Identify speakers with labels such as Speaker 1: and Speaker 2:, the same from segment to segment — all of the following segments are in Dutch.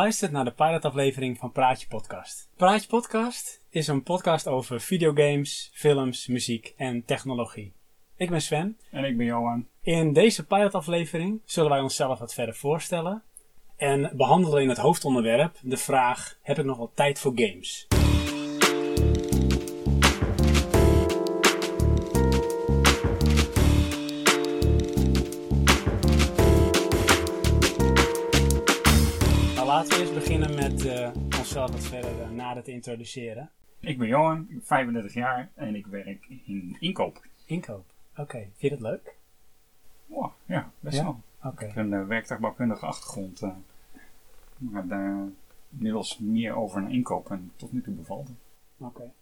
Speaker 1: Luistert naar de pilotaflevering van Praatje Podcast. Praatje Podcast is een podcast over videogames, films, muziek en technologie. Ik ben Sven.
Speaker 2: En ik ben Johan.
Speaker 1: In deze pilotaflevering zullen wij onszelf wat verder voorstellen en behandelen in het hoofdonderwerp de vraag: heb ik nog wel tijd voor games? Laten we eerst beginnen met eh, onszelf wat verder uh, nader te introduceren.
Speaker 2: Ik ben Johan, ik ben 35 jaar en ik werk in inkoop.
Speaker 1: Inkoop. Oké, vind je dat leuk?
Speaker 2: Oh, ja, best
Speaker 1: Ja?
Speaker 2: wel. Ik heb een uh, werktuigbouwkundige achtergrond. eh, maar daar inmiddels meer over naar inkoop en tot nu toe bevalt het.
Speaker 1: Oké.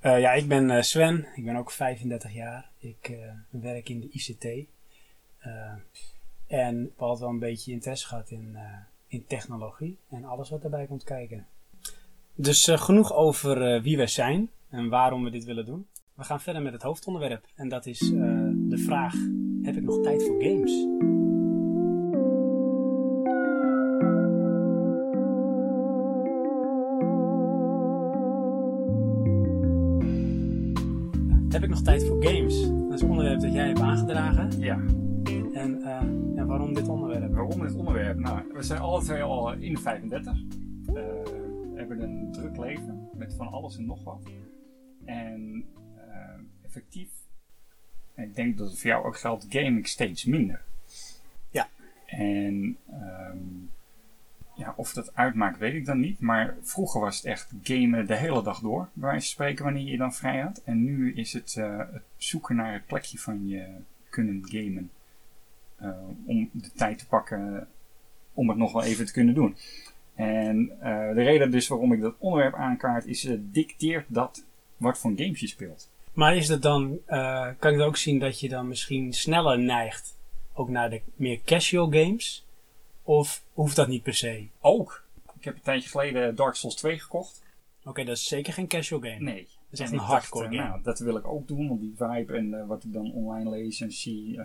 Speaker 1: Eh, ja, ik ben eh, Sven. Ik ben ook 35 jaar. Ik eh, werk in de ICT. Eh, en ik heb altijd wel een beetje interesse gehad in, eh, in technologie en alles wat daarbij komt kijken. Dus eh, genoeg over eh, wie wij zijn en waarom we dit willen doen. We gaan verder met het hoofdonderwerp. En dat is eh, de vraag: heb ik nog tijd voor games? Heb ik nog tijd voor games? Dat is een onderwerp dat jij hebt aangedragen.
Speaker 2: Ja,
Speaker 1: En, eh, en waarom dit onderwerp?
Speaker 2: waarom dit onderwerp? Nou, we zijn alle twee al in de 35. Eh, we hebben een druk leven met van alles en nog wat. En eh, effectief, ik denk dat het voor jou ook geldt, game ik steeds minder.
Speaker 1: Ja.
Speaker 2: En ehm, ja, of dat uitmaakt, weet ik dan niet. Maar vroeger was het echt gamen de hele dag door, bij wijze van spreken, wanneer je dan vrij had. En nu is het eh, het zoeken naar het plekje van je kunnen gamen. Eh, om de tijd te pakken om het nog wel even te kunnen doen. En eh, de reden dus waarom ik dat onderwerp aankaart is, eh, dicteert dat wat voor games je speelt.
Speaker 1: Maar is dat dan, kan ik dan ook zien dat je dan misschien sneller neigt ook naar de meer casual games? Of hoeft dat niet per se?
Speaker 2: Ook. Ik heb een tijdje geleden Dark Souls 2 gekocht.
Speaker 1: Oké, dat is zeker geen casual game.
Speaker 2: Nee.
Speaker 1: is echt
Speaker 2: En
Speaker 1: een hardcore
Speaker 2: dacht,
Speaker 1: game.
Speaker 2: Nou, dat wil ik ook doen, want die vibe en wat ik dan online lees en zie,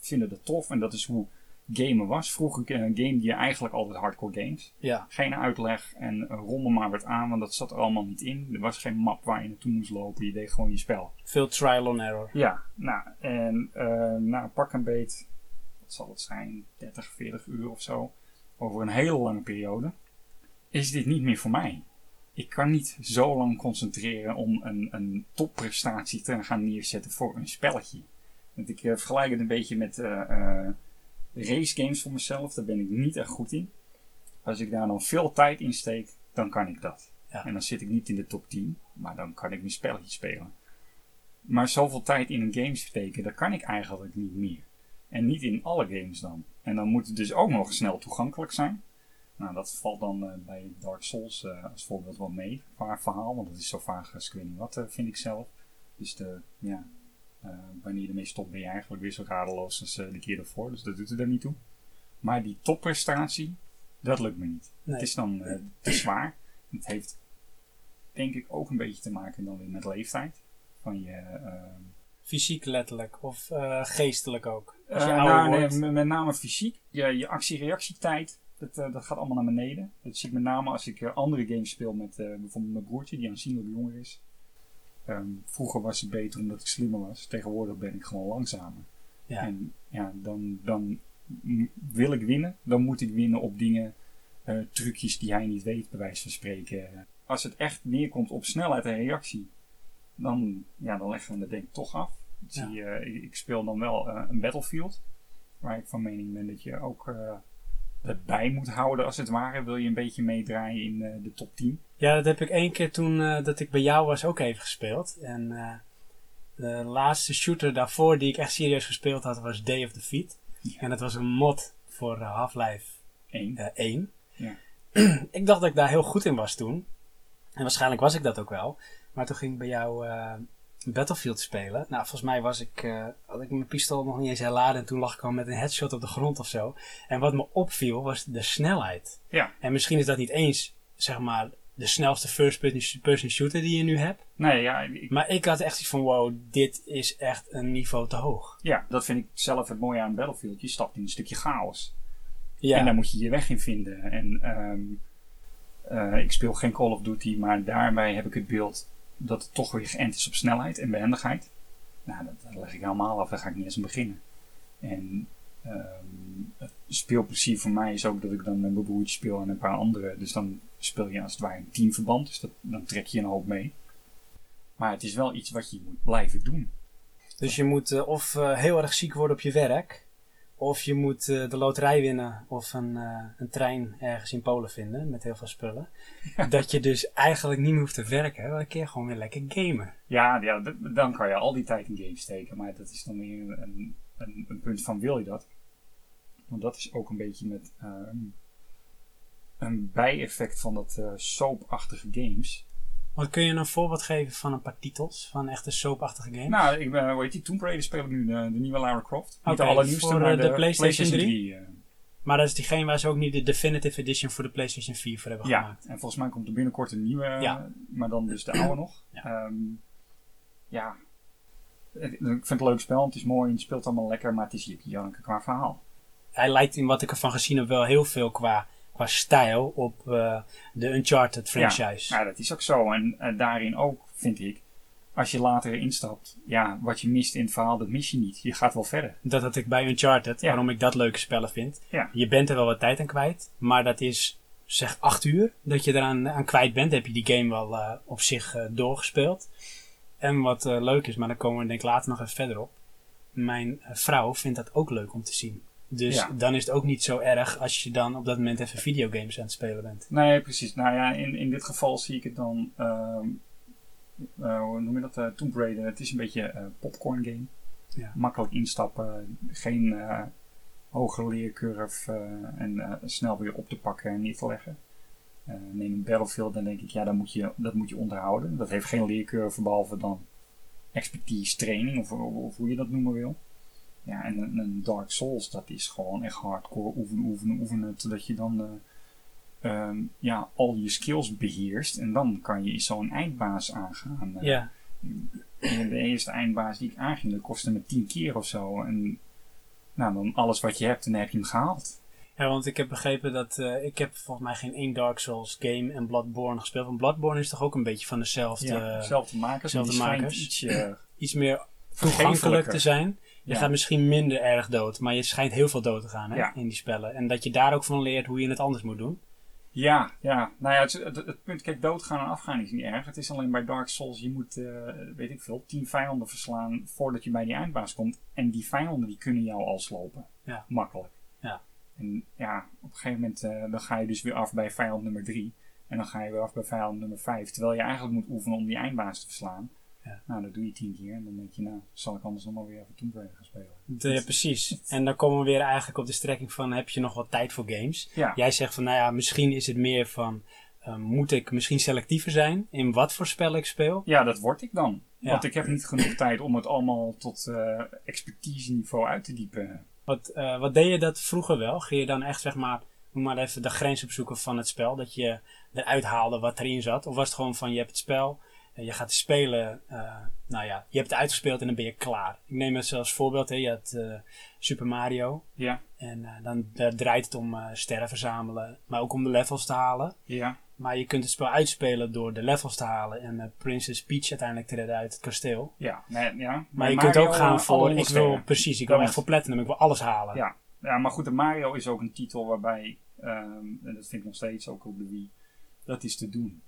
Speaker 2: vinden dat tof. En dat is hoe gamen was. Vroeger uh, gamede je eigenlijk altijd hardcore games.
Speaker 1: Ja,
Speaker 2: Geen uitleg en uh, rommel maar wat aan, want dat zat er allemaal niet in. Er was geen map waar je naartoe moest lopen, je deed gewoon je spel.
Speaker 1: veel trial and error.
Speaker 2: Ja, nou, en eh na pak een beet, wat zal het zijn, 30, 40 uur of zo, over een hele lange periode, is dit niet meer voor mij. Ik kan niet zo lang concentreren om een, een topprestatie te gaan neerzetten voor een spelletje. Want ik eh, vergelijk het een beetje met eh eh, race games voor mezelf, daar ben ik niet echt goed in. Als ik daar dan veel tijd in steek, dan kan ik dat.
Speaker 1: Ja.
Speaker 2: En dan zit ik niet in de top 10, maar dan kan ik mijn spelletje spelen. Maar zoveel tijd in een game steken, dat kan ik eigenlijk niet meer. En niet in alle games dan. En dan moet het dus ook nog snel toegankelijk zijn. Nou, dat valt dan bij Dark Souls als voorbeeld wel mee qua verhaal. Want dat is zo vaag als ik weet niet wat, vind ik zelf. Dus de, ja, wanneer je ermee stopt ben je eigenlijk weer zo radeloos als eh, de keer ervoor. Dus dat doet er niet toe. Maar die topprestatie, dat lukt me niet.
Speaker 1: Nee.
Speaker 2: Het is dan eh, te zwaar. Het heeft denk ik ook een beetje te maken dan weer met leeftijd. Van je... ehm,
Speaker 1: Fysiek letterlijk of eh, geestelijk ook. Als je
Speaker 2: eh,
Speaker 1: ouder
Speaker 2: nou,
Speaker 1: wordt.
Speaker 2: met- met name fysiek. Je, je actie-reactietijd, dat, eh, dat gaat allemaal naar beneden. Dat zie ik met name als ik eh, andere games speel met eh, bijvoorbeeld mijn broertje, die aanzienlijk jonger is. Ehm, vroeger was het beter omdat ik slimmer was. Tegenwoordig ben ik gewoon langzamer.
Speaker 1: Ja.
Speaker 2: En ja, dan, dan wil ik winnen. Dan moet ik winnen op dingen, eh, trucjes die hij niet weet, bij wijze van spreken. Als het echt neerkomt op snelheid en reactie, dan, ja, dan leggen we het denk ik toch af.
Speaker 1: Ja.
Speaker 2: Eh, ik, speel dan wel eh, een Battlefield, waar ik van mening ben dat je ook eh het bij moet houden als het ware. Wil je een beetje meedraaien in eh, de top 10.
Speaker 1: Ja, dat heb ik één keer toen eh, dat ik bij jou was ook even gespeeld. En eh, de laatste shooter daarvoor die ik echt serieus gespeeld had was Day of Defeat.
Speaker 2: Ja.
Speaker 1: En dat was een mod voor eh, Half-Life
Speaker 2: Eén.
Speaker 1: eh, 1.
Speaker 2: Ja.
Speaker 1: ik dacht dat ik daar heel goed in was toen. En waarschijnlijk was ik dat ook wel. Maar toen ging ik bij jou Battlefield spelen. Nou, volgens mij was ik, had ik mijn pistool nog niet eens herladen. En toen lag ik al met een headshot op de grond of zo. En wat me opviel was de snelheid.
Speaker 2: Ja.
Speaker 1: En misschien is dat niet eens, zeg maar, de snelste first-person shooter die je nu hebt.
Speaker 2: Nee, ja, ik,
Speaker 1: Maar ik had echt iets van, wow, dit is echt een niveau te hoog.
Speaker 2: ja, dat vind ik zelf het mooie aan Battlefield. Je stapt in een stukje chaos.
Speaker 1: Ja.
Speaker 2: En daar moet je je weg in vinden. En ehm, eh, ik speel geen Call of Duty, maar daarbij heb ik het beeld dat het toch weer geënt is op snelheid en behendigheid. Nou, dat, dat leg ik helemaal af, daar ga ik niet eens aan beginnen. En ehm, het speelplezier voor mij is ook dat ik dan met mijn broertje speel en een paar anderen. Dus dan speel je als het ware in teamverband, dus dat, dan trek je een hoop mee. Maar het is wel iets wat je moet blijven doen.
Speaker 1: Dus je moet eh, of eh, heel erg ziek worden op je werk, of je moet eh, de loterij winnen of een, een trein ergens in Polen vinden met heel veel spullen. Dat je dus eigenlijk niet meer hoeft te werken, maar dan kun je gewoon weer lekker gamen.
Speaker 2: Ja, ja dan kan je al die tijd in games steken. Maar dat is dan weer een, een, een punt van wil je dat? Want dat is ook een beetje met ehm, een bijeffect van dat eh soapachtige games.
Speaker 1: Wat kun je een voorbeeld geven van een paar titels van echte soapachtige games?
Speaker 2: Nou, ik ben, heet die? Tomb Raider speel ik nu, de, de nieuwe Lara Croft. Niet
Speaker 1: Oké,
Speaker 2: de allernieuwste,
Speaker 1: voor,
Speaker 2: maar
Speaker 1: eh,
Speaker 2: de,
Speaker 1: de PlayStation 3?
Speaker 2: eh.
Speaker 1: Maar dat is diegene waar ze ook niet de Definitive Edition voor de PlayStation 4 voor hebben
Speaker 2: ja,
Speaker 1: gemaakt.
Speaker 2: en volgens mij komt er binnenkort een nieuwe,
Speaker 1: Ja.
Speaker 2: maar dan dus de oude nog.
Speaker 1: Ja.
Speaker 2: Ehm, ja, ik vind het een leuk spel, het is mooi, het speelt allemaal lekker, maar het is Janneke qua verhaal.
Speaker 1: Hij lijkt in wat ik ervan gezien heb wel heel veel qua, qua stijl op eh, de Uncharted franchise.
Speaker 2: Ja, dat is ook zo. En eh, daarin ook, vind ik, als je later instapt, ja, wat je mist in het verhaal, dat mis je niet. Je gaat wel verder.
Speaker 1: Dat had ik bij Uncharted,
Speaker 2: Ja.
Speaker 1: waarom ik dat leuke spellen vind.
Speaker 2: Ja.
Speaker 1: Je bent er wel wat tijd aan kwijt, maar dat is zeg acht uur dat je eraan aan kwijt bent. heb je die game wel eh, op zich doorgespeeld. En wat leuk is, maar daar komen we denk ik later nog even verder op. Mijn vrouw vindt dat ook leuk om te zien. Dus
Speaker 2: Ja.
Speaker 1: dan is het ook niet zo erg als je dan op dat moment even videogames aan het spelen bent.
Speaker 2: Nee, precies. Nou ja, in, in dit geval zie ik het dan, ehm, eh, hoe noem je dat, eh, Tomb Raider. Het is een beetje eh popcorn game.
Speaker 1: Ja.
Speaker 2: Makkelijk instappen, geen hoge leercurve en snel weer op te pakken en neer te leggen. Neem een Battlefield, dan denk ik, ja, dat moet, je, dat moet je onderhouden. Dat heeft geen leercurve, behalve dan expertise training, of, of, of hoe je dat noemen wil. Ja, en een, een Dark Souls, dat is gewoon echt hardcore oefenen, oefenen, oefenen, totdat je dan eh, ehm, ja, al je skills beheerst. En dan kan je zo'n eindbaas aangaan. Eh,
Speaker 1: Ja,
Speaker 2: en de eerste eindbaas die ik aanging, dat kostte me 10 keer of zo. En nou, dan alles wat je hebt, dan heb je hem gehaald.
Speaker 1: Ja, want ik heb begrepen dat ik ik heb volgens mij geen één Dark Souls game en Bloodborne gespeeld. Want Bloodborne is toch ook een beetje van dezelfde,
Speaker 2: Ja, zelfde makers, maar
Speaker 1: zelfde
Speaker 2: die schijnt
Speaker 1: makers.
Speaker 2: iets eh,
Speaker 1: iets meer toegankelijk te zijn. Je
Speaker 2: Ja.
Speaker 1: gaat misschien minder erg dood, maar je schijnt heel veel dood te gaan hè, in die spellen. En dat je daar ook van leert hoe je het anders moet doen.
Speaker 2: Ja, ja. Nou ja, het, het, het punt, kijk, doodgaan en afgaan is niet erg. Het is alleen bij Dark Souls, je moet, eh, weet ik veel, 10 vijanden verslaan voordat je bij die eindbaas komt. En die vijanden die kunnen jou al slopen.
Speaker 1: Ja.
Speaker 2: Makkelijk.
Speaker 1: Ja.
Speaker 2: En ja, op een gegeven moment eh, dan ga je dus weer af bij vijand nummer 3. En dan ga je weer af bij vijand nummer 5. Terwijl je eigenlijk moet oefenen om die eindbaas te verslaan.
Speaker 1: Ja.
Speaker 2: Nou, dat doe je 10 keer. En dan denk je, nou, zal ik anders nog maar weer even Tomb Raider gaan spelen.
Speaker 1: De, precies. En dan komen we weer eigenlijk op de strekking van heb je nog wat tijd voor games?
Speaker 2: Ja.
Speaker 1: Jij zegt van nou ja, misschien is het meer van eh, moet ik misschien selectiever zijn in wat voor spellen ik speel?
Speaker 2: Ja, dat word ik dan.
Speaker 1: Ja.
Speaker 2: Want ik heb niet genoeg tijd om het allemaal tot eh expertise niveau uit te diepen.
Speaker 1: Wat, eh, wat deed je dat vroeger wel? Ging je dan echt zeg maar, noem maar even de grens opzoeken van het spel? Dat je eruit haalde wat erin zat? Of was het gewoon van je hebt het spel, je gaat het spelen, eh, nou ja, je hebt het uitgespeeld en dan ben je klaar. Ik neem het als voorbeeld, hè. je had eh, Super Mario.
Speaker 2: Ja,
Speaker 1: En eh, dan daar draait het om sterren verzamelen, maar ook om de levels te halen.
Speaker 2: ja,
Speaker 1: Maar je kunt het spel uitspelen door de levels te halen en Princess Peach uiteindelijk te redden uit het kasteel.
Speaker 2: ja. Nee, ja.
Speaker 1: Maar je
Speaker 2: Mario,
Speaker 1: kunt ook gaan voor, ik wil precies, ik wil echt voor platinum, ik wil alles halen.
Speaker 2: Ja. ja, maar goed, de Mario is ook een titel waarbij, ehm, en dat vind ik nog steeds ook op de Wii, dat is te doen.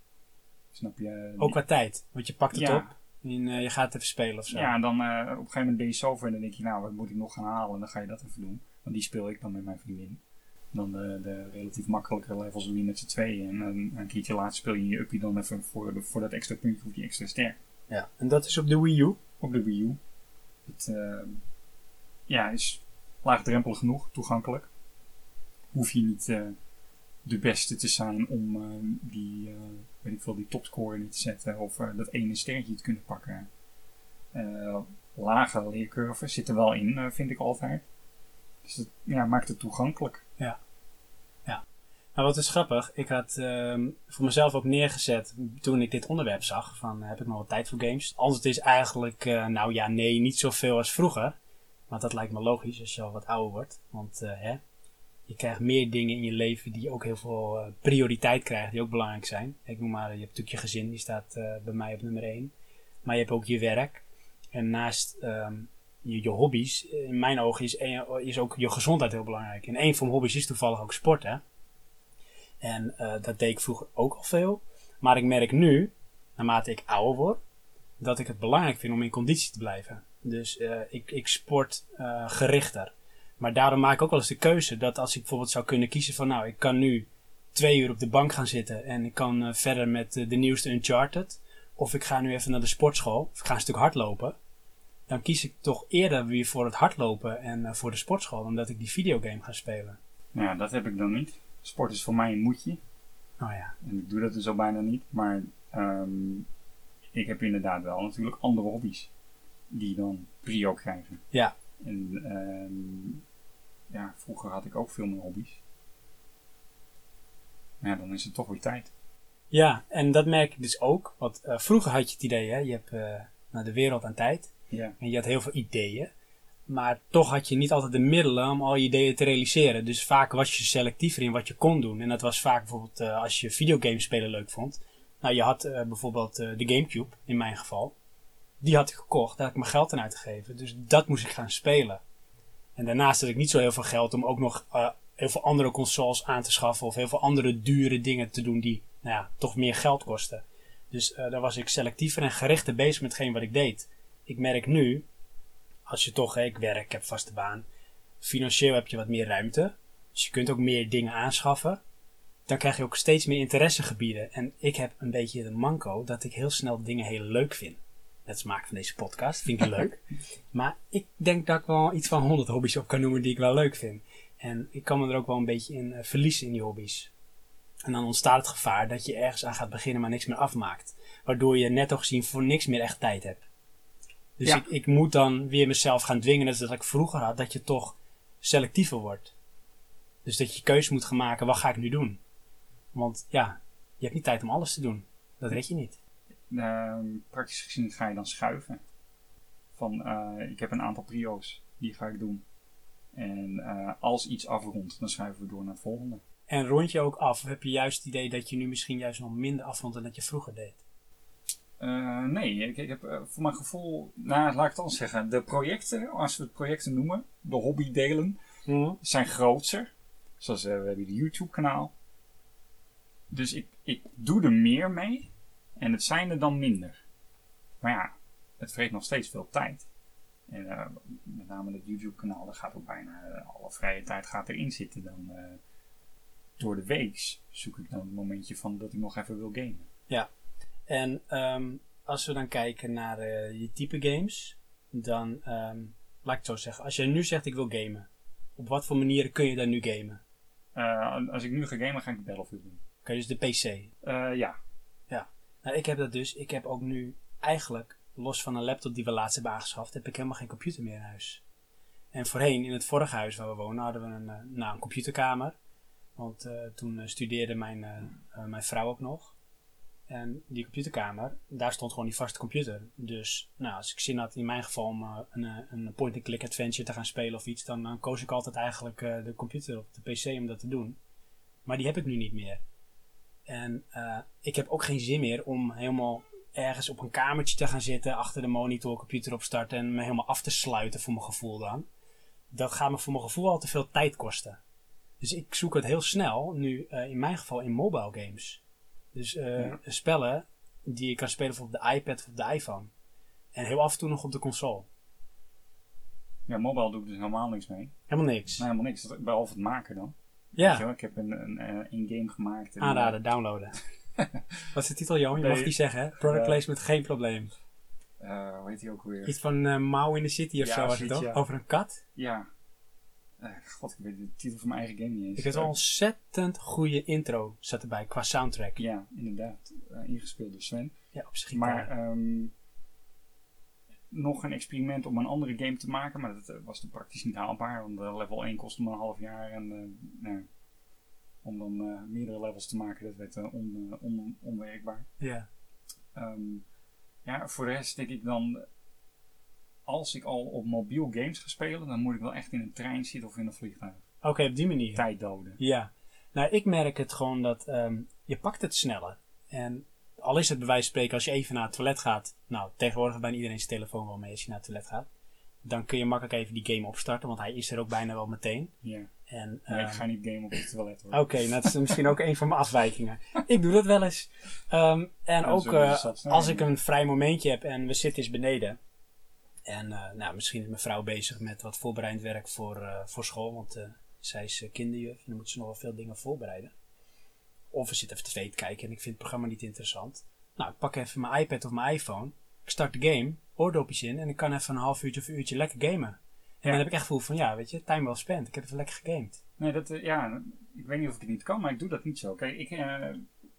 Speaker 2: Snap je?
Speaker 1: Ook qua tijd, want je pakt het
Speaker 2: Ja.
Speaker 1: op en eh, je gaat het even spelen of zo.
Speaker 2: Ja, en dan eh, op een gegeven moment ben je zover en dan denk je, nou, wat moet ik nog gaan halen? En dan ga je dat even doen. Want die speel ik dan met mijn vriendin. Dan de, de relatief makkelijke levels doe je met z'n tweeën. En een, een keertje later speel je je uppie dan even voor, de, voor dat extra puntje of die extra ster.
Speaker 1: Ja. En dat is op de Wii U.
Speaker 2: Op de Wii U. Het eh, ja, is laagdrempelig genoeg, toegankelijk. Hoef je niet eh, de beste te zijn om eh, die, eh, weet ik veel, die topscore in te zetten of eh, dat ene sterretje te kunnen pakken. Lage zit er wel in, vind ik altijd. Dus dat ja, maakt het toegankelijk.
Speaker 1: Nou, wat is grappig, ik had ehm, voor mezelf ook neergezet toen ik dit onderwerp zag, van heb ik nog wat tijd voor games? Antwoord is eigenlijk, nou ja, nee, niet zoveel als vroeger. Want dat lijkt me logisch als je al wat ouder wordt. Want hè, je krijgt meer dingen in je leven die ook heel veel eh, prioriteit krijgen, die ook belangrijk zijn. Ik noem maar, je hebt natuurlijk je gezin, die staat eh, bij mij op nummer 1. Maar je hebt ook je werk. En naast ehm, je, je hobby's, in mijn ogen is, is ook je gezondheid heel belangrijk. En een van mijn hobby's is toevallig ook sporten. En eh, dat deed ik vroeger ook al veel. Maar ik merk nu, naarmate ik ouder word, dat ik het belangrijk vind om in conditie te blijven. Dus eh, ik, ik sport eh, gerichter. Maar daarom maak ik ook wel eens de keuze dat als ik bijvoorbeeld zou kunnen kiezen van nou, ik kan nu twee uur op de bank gaan zitten en ik kan eh, verder met eh, de nieuwste Uncharted. Of ik ga nu even naar de sportschool, of ik ga een stuk hardlopen. Dan kies ik toch eerder weer voor het hardlopen en eh, voor de sportschool, dan dat ik die videogame ga spelen.
Speaker 2: Nou ja, dat heb ik dan niet. Sport is voor mij een moedje.
Speaker 1: Nou ja,
Speaker 2: En ik doe dat dus al bijna niet. Maar ehm, ik heb inderdaad wel natuurlijk andere hobby's. Die dan prio krijgen.
Speaker 1: ja,
Speaker 2: En ehm, ja, vroeger had ik ook veel meer hobby's. Maar ja, dan is het toch weer tijd.
Speaker 1: ja, en dat merk ik dus ook. Want eh, vroeger had je het idee, hè, je hebt eh, naar de wereld aan tijd.
Speaker 2: Ja.
Speaker 1: En je had heel veel ideeën. Maar toch had je niet altijd de middelen om al je ideeën te realiseren. Dus vaak was je selectiever in wat je kon doen. En dat was vaak bijvoorbeeld eh, als je videogames spelen leuk vond. Nou, je had bijvoorbeeld de Gamecube, in mijn geval. Die had ik gekocht, daar had ik mijn geld aan uitgegeven. Dus dat moest ik gaan spelen. En daarnaast had ik niet zo heel veel geld om ook nog eh, heel veel andere consoles aan te schaffen. Of heel veel andere dure dingen te doen die nou ja, toch meer geld kosten. Dus eh daar was ik selectiever en gerichter bezig met hetgeen wat ik deed. Ik merk nu, als je toch, ik werk, ik heb vaste baan. Financieel heb je wat meer ruimte. Dus je kunt ook meer dingen aanschaffen. Dan krijg je ook steeds meer interessegebieden. En ik heb een beetje de manco dat ik heel snel dingen heel leuk vind. Net als maken van deze podcast, vind ik leuk. Maar ik denk dat ik wel iets van 100 hobby's op kan noemen die ik wel leuk vind. En ik kan me er ook wel een beetje in eh, verliezen in die hobby's. En dan ontstaat het gevaar dat je ergens aan gaat beginnen, maar niks meer afmaakt. Waardoor je netto gezien voor niks meer echt tijd hebt. Dus
Speaker 2: Ja.
Speaker 1: ik, ik moet dan weer mezelf gaan dwingen, net zoals ik vroeger had, dat je toch selectiever wordt. Dus dat je keuze moet gaan maken, wat ga ik nu doen? Want ja, je hebt niet tijd om alles te doen. Dat red je niet.
Speaker 2: Ehm, praktisch gezien ga je dan schuiven. Van, eh, ik heb een aantal prio's, die ga ik doen. En eh, als iets afrondt, dan schuiven we door naar het volgende.
Speaker 1: En rond je ook af? Of heb je juist het idee dat je nu misschien juist nog minder afrondt dan dat je vroeger deed?
Speaker 2: Eh, nee, ik, ik heb voor mijn gevoel, nou laat ik het anders zeggen, de projecten, als we het projecten noemen, de hobbydelen, zijn groter. Zoals we hebben de YouTube kanaal. Dus ik, ik doe er meer mee en het zijn er dan minder. Maar ja, het vreet nog steeds veel tijd. En eh, met name het YouTube kanaal, daar gaat ook bijna eh, alle vrije tijd gaat erin zitten. Dan, eh, door de week zoek ik dan een momentje van dat ik nog even wil gamen.
Speaker 1: En ehm, als we dan kijken naar je type games, dan ehm, laat ik het zo zeggen. Als je nu zegt ik wil gamen, op wat voor manieren kun je dan nu gamen?
Speaker 2: Als ik nu ga gamen, ga ik Battlefield doen.
Speaker 1: Oké, dus de PC.
Speaker 2: Ja,
Speaker 1: Nou, ik heb dat dus. Ik heb ook nu eigenlijk, los van een laptop die we laatst hebben aangeschaft, heb ik helemaal geen computer meer in huis. En voorheen, in het vorige huis waar we wonen, hadden we een, eh, nou, een computerkamer. Want eh, toen eh, studeerde mijn, mijn vrouw ook nog. En die computerkamer, daar stond gewoon die vaste computer. Dus nou, als ik zin had, in mijn geval, om een, een point-and-click adventure te gaan spelen of iets, dan, dan koos ik altijd eigenlijk de computer op de PC om dat te doen. Maar die heb ik nu niet meer. En eh, ik heb ook geen zin meer om helemaal ergens op een kamertje te gaan zitten, achter de monitor, computer opstarten en me helemaal af te sluiten voor mijn gevoel dan. Dat gaat me voor mijn gevoel al te veel tijd kosten. Dus ik zoek het heel snel, nu eh, in mijn geval in mobile games. Dus eh,
Speaker 2: Ja.
Speaker 1: spellen die ik kan spelen voor op de iPad of op de iPhone. En heel af en toe nog op de console.
Speaker 2: ja, mobile doe ik dus helemaal niks mee.
Speaker 1: Helemaal niks.
Speaker 2: Nee, helemaal niks. Behalve het maken dan.
Speaker 1: Ja,
Speaker 2: wel, ik heb een, een, een, een game gemaakt. En,
Speaker 1: aanraden, downloaden. Wat is de titel, Johan? Je mag die zeggen, hè? Product
Speaker 2: Ja.
Speaker 1: placement, geen probleem.
Speaker 2: eh, hoe heet die ook weer?
Speaker 1: Iets van eh Mau in the City of
Speaker 2: Ja,
Speaker 1: zo was het toch?
Speaker 2: ja.
Speaker 1: Over een kat.
Speaker 2: Ja. Eh, God, ik weet de titel van mijn eigen game niet eens.
Speaker 1: Ik heb een ontzettend goede intro zat erbij qua soundtrack. Ja,
Speaker 2: Ja, inderdaad. Eh, ingespeeld door Sven.
Speaker 1: op zich.
Speaker 2: Maar ehm, nog een experiment om een andere game te maken, maar dat eh, was dan praktisch niet haalbaar. Want eh, level 1 kostte me een half jaar. En eh, nou, om dan meerdere levels te maken, dat werd on, on- onwerkbaar.
Speaker 1: ja.
Speaker 2: Ehm, ja, voor de rest denk ik dan, als ik al op mobiel games ga spelen, dan moet ik wel echt in een trein zitten of in een vliegtuig.
Speaker 1: Oké, op die manier.
Speaker 2: tijd doden.
Speaker 1: Ja. Nou, ik merk het gewoon dat ehm, je pakt het sneller. En al is het bij wijze van spreken als je even naar het toilet gaat. Nou, tegenwoordig bijna iedereen zijn telefoon wel mee als je naar het toilet gaat. Dan kun je makkelijk even die game opstarten, want hij is er ook bijna wel meteen.
Speaker 2: Ja.
Speaker 1: En,
Speaker 2: Maar ik
Speaker 1: ehm,
Speaker 2: ga niet gamen op het toilet hoor.
Speaker 1: Oké, dat is misschien ook een van mijn afwijkingen. Ik doe dat wel eens. Ehm, en
Speaker 2: Ja,
Speaker 1: ook eh, als ik een vrij momentje heb en we zitten eens beneden. En eh, nou, misschien is mijn vrouw bezig met wat voorbereidend werk voor, eh, voor school. Want zij is kinderjuf en dan moet ze nog wel veel dingen voorbereiden. Of we zitten even tv te kijken en ik vind het programma niet interessant. Nou, ik pak even mijn iPad of mijn iPhone. Ik start de game, oordopjes in en ik kan even een half uurtje of een uurtje lekker gamen. En
Speaker 2: Ja.
Speaker 1: dan heb ik echt gevoel van, ja, weet je, time well spent. Ik heb even lekker gegamed.
Speaker 2: Nee, dat, eh, ja, ik weet niet of ik het niet kan, maar ik doe dat niet zo. Kijk, ik, eh,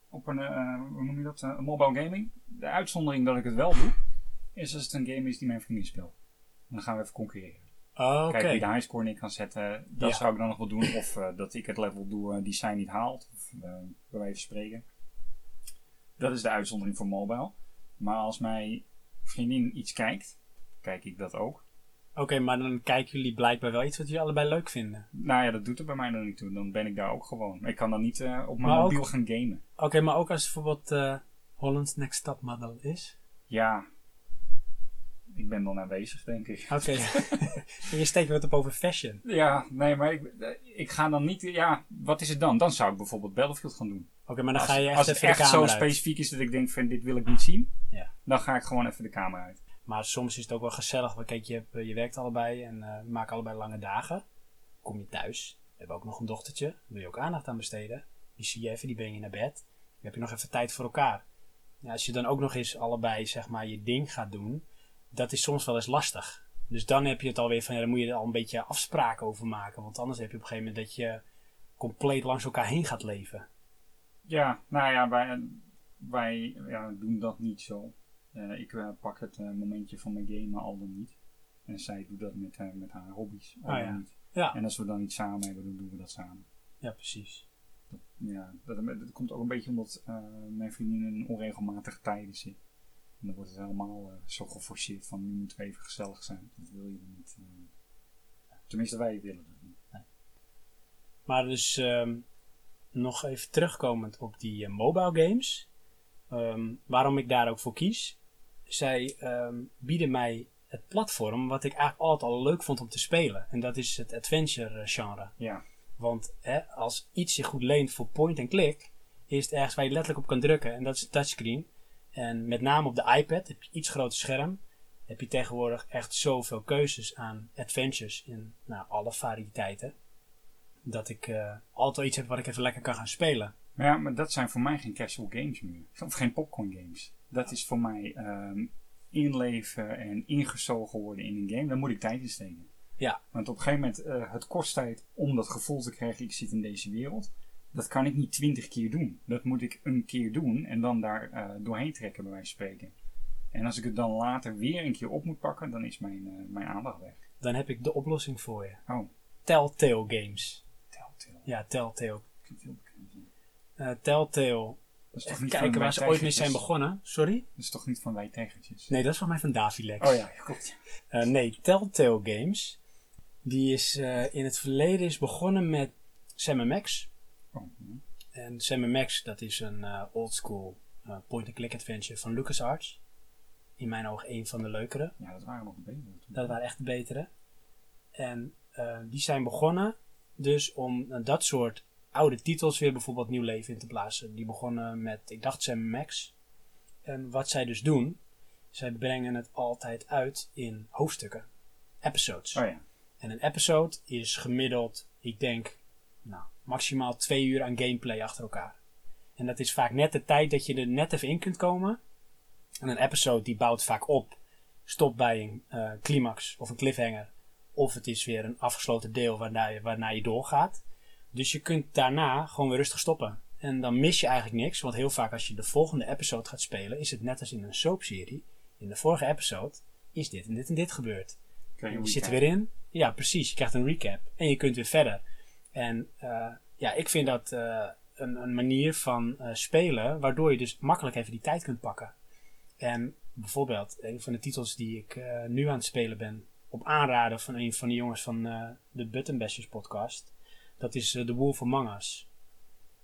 Speaker 2: op een, eh, hoe noem je dat, eh, mobile gaming, de uitzondering dat ik het wel doe, is als het een game is die mijn vriendin speelt. Dan gaan we even concurreren.
Speaker 1: Oké.
Speaker 2: Kijk wie de highscore neer kan zetten, dat
Speaker 1: Ja.
Speaker 2: zou ik dan nog wel doen. Of dat ik het level doe die zij niet haalt, bij wijze van spreken. Dat is de uitzondering voor mobile. Maar als mijn vriendin iets kijkt, kijk ik dat ook.
Speaker 1: Oké, maar dan kijken jullie blijkbaar wel iets wat jullie allebei leuk vinden.
Speaker 2: Nou ja, dat doet er bij mij dan niet toe. Dan ben ik daar ook gewoon. Ik kan dan niet eh, op mijn
Speaker 1: ook-
Speaker 2: mobiel gaan gamen.
Speaker 1: Oké, maar ook als bijvoorbeeld eh Holland's Next Top Model is.
Speaker 2: Ja, ik ben dan aanwezig, denk ik.
Speaker 1: Oké. en je steekt wat op over fashion.
Speaker 2: Ja, nee, maar ik, ik ga dan niet... Ja, wat is het dan? Dan zou ik bijvoorbeeld Battlefield gaan doen.
Speaker 1: Oké, maar dan
Speaker 2: als
Speaker 1: ga je echt
Speaker 2: als het
Speaker 1: even de
Speaker 2: echt zo specifiek is dat ik denk van dit wil ik niet zien,
Speaker 1: Ja.
Speaker 2: dan ga ik gewoon even de camera uit.
Speaker 1: Maar soms is het ook wel gezellig. Want kijk, je, hebt, eh, je werkt allebei en eh, we maken allebei lange dagen. Kom je thuis. We hebben ook nog een dochtertje. Wil je ook aandacht aan besteden. Die zie je even, die breng je naar bed. Dan heb je nog even tijd voor elkaar. Ja, als je dan ook nog eens allebei zeg maar je ding gaat doen. Dat is soms wel eens lastig. Dus dan heb je het alweer van, ja, dan moet je er al een beetje afspraken over maken. Want anders heb je op een gegeven moment dat je compleet langs elkaar heen gaat leven.
Speaker 2: Ja, nou ja, wij, wij ja, doen dat niet zo. Eh, ik eh, pak het eh, momentje van mijn gamen al dan niet. En zij doet dat met, met haar hobby's al
Speaker 1: Ah,
Speaker 2: dan
Speaker 1: ja.
Speaker 2: niet.
Speaker 1: Ja,
Speaker 2: En als we dan iets samen hebben, dan doen we dat samen.
Speaker 1: ja precies.
Speaker 2: Ja, dat, dat komt ook een beetje omdat mijn vriendin in onregelmatige tijden zit. En dan wordt het helemaal eh, zo geforceerd van nu moeten we even gezellig zijn. Dat wil je niet. eh. Tenminste, wij willen dat niet.
Speaker 1: Maar dus ehm, nog even terugkomend op die eh, mobile games. Ehm, waarom ik daar ook voor kies. Zij ehm, bieden mij het platform wat ik eigenlijk altijd al leuk vond om te spelen. En dat is het adventure genre.
Speaker 2: Ja,
Speaker 1: Want hè, als iets zich goed leent voor point-and-click, is het ergens waar je letterlijk op kan drukken. En dat is het touchscreen. En met name op de iPad heb je iets groter scherm. Heb je tegenwoordig echt zoveel keuzes aan adventures in nou, alle variëteiten. Dat ik eh, altijd iets heb wat ik even lekker kan gaan spelen.
Speaker 2: maar, ja, maar dat zijn voor mij geen casual games meer. Of geen popcorn games. Dat is voor mij ehm, inleven en ingezogen worden in een game. Daar moet ik tijd in steken.
Speaker 1: Ja.
Speaker 2: Want op een gegeven moment, eh, het kost tijd om dat gevoel te krijgen, ik zit in deze wereld. Dat kan ik niet twintig keer doen. Dat moet ik een keer doen en dan daar eh, doorheen trekken, bij wijze van spreken. En als ik het dan later weer een keer op moet pakken, dan is mijn, eh, mijn aandacht weg.
Speaker 1: Dan heb ik de oplossing voor je.
Speaker 2: Oh,
Speaker 1: Telltale Games.
Speaker 2: Telltale.
Speaker 1: Ja, Telltale.
Speaker 2: Bekend.
Speaker 1: Eh, Telltale.
Speaker 2: Dat is toch niet
Speaker 1: kijken
Speaker 2: van
Speaker 1: waar ze ooit mee zijn begonnen. Sorry?
Speaker 2: Dat is toch niet van wij tijgertjes?
Speaker 1: Nee, dat is volgens mij van Davilex.
Speaker 2: Oh ja, klopt.
Speaker 1: Eh, nee, Telltale Games. Die is in het verleden is begonnen met Sam Max.
Speaker 2: Oh, hm.
Speaker 1: En Sam Max, dat is een eh oldschool eh, point-and-click adventure van LucasArts. In mijn ogen een van de leukere.
Speaker 2: Ja, dat waren nog beter. toen.
Speaker 1: Dat waren echt de betere. En eh, die zijn begonnen dus om dat soort oude titels weer bijvoorbeeld nieuw leven in te blazen. Die begonnen met, ik dacht Sam Max. En wat zij dus doen, zij brengen het altijd uit in hoofdstukken. Episodes.
Speaker 2: Oh ja.
Speaker 1: En een episode is gemiddeld, ik denk, nou, maximaal twee uur aan gameplay achter elkaar. En dat is vaak net de tijd dat je er net even in kunt komen. En een episode die bouwt vaak op, stopt bij een eh, climax of een cliffhanger. Of het is weer een afgesloten deel waarna je, waarna je doorgaat. Dus je kunt daarna gewoon weer rustig stoppen. En dan mis je eigenlijk niks, want heel vaak als je de volgende episode gaat spelen, is het net als in een soapserie. In de vorige episode is dit en dit en dit gebeurd.
Speaker 2: Je
Speaker 1: zit er weer in. Ja, precies. Je krijgt een recap. En je kunt weer verder. En eh, ja, ik vind dat eh, een, een manier van eh, spelen waardoor je dus makkelijk even die tijd kunt pakken. En bijvoorbeeld, een van de titels die ik eh, nu aan het spelen ben, op aanraden van een van de jongens van eh, de Button Bashers podcast, Dat is The Wolf Among Us.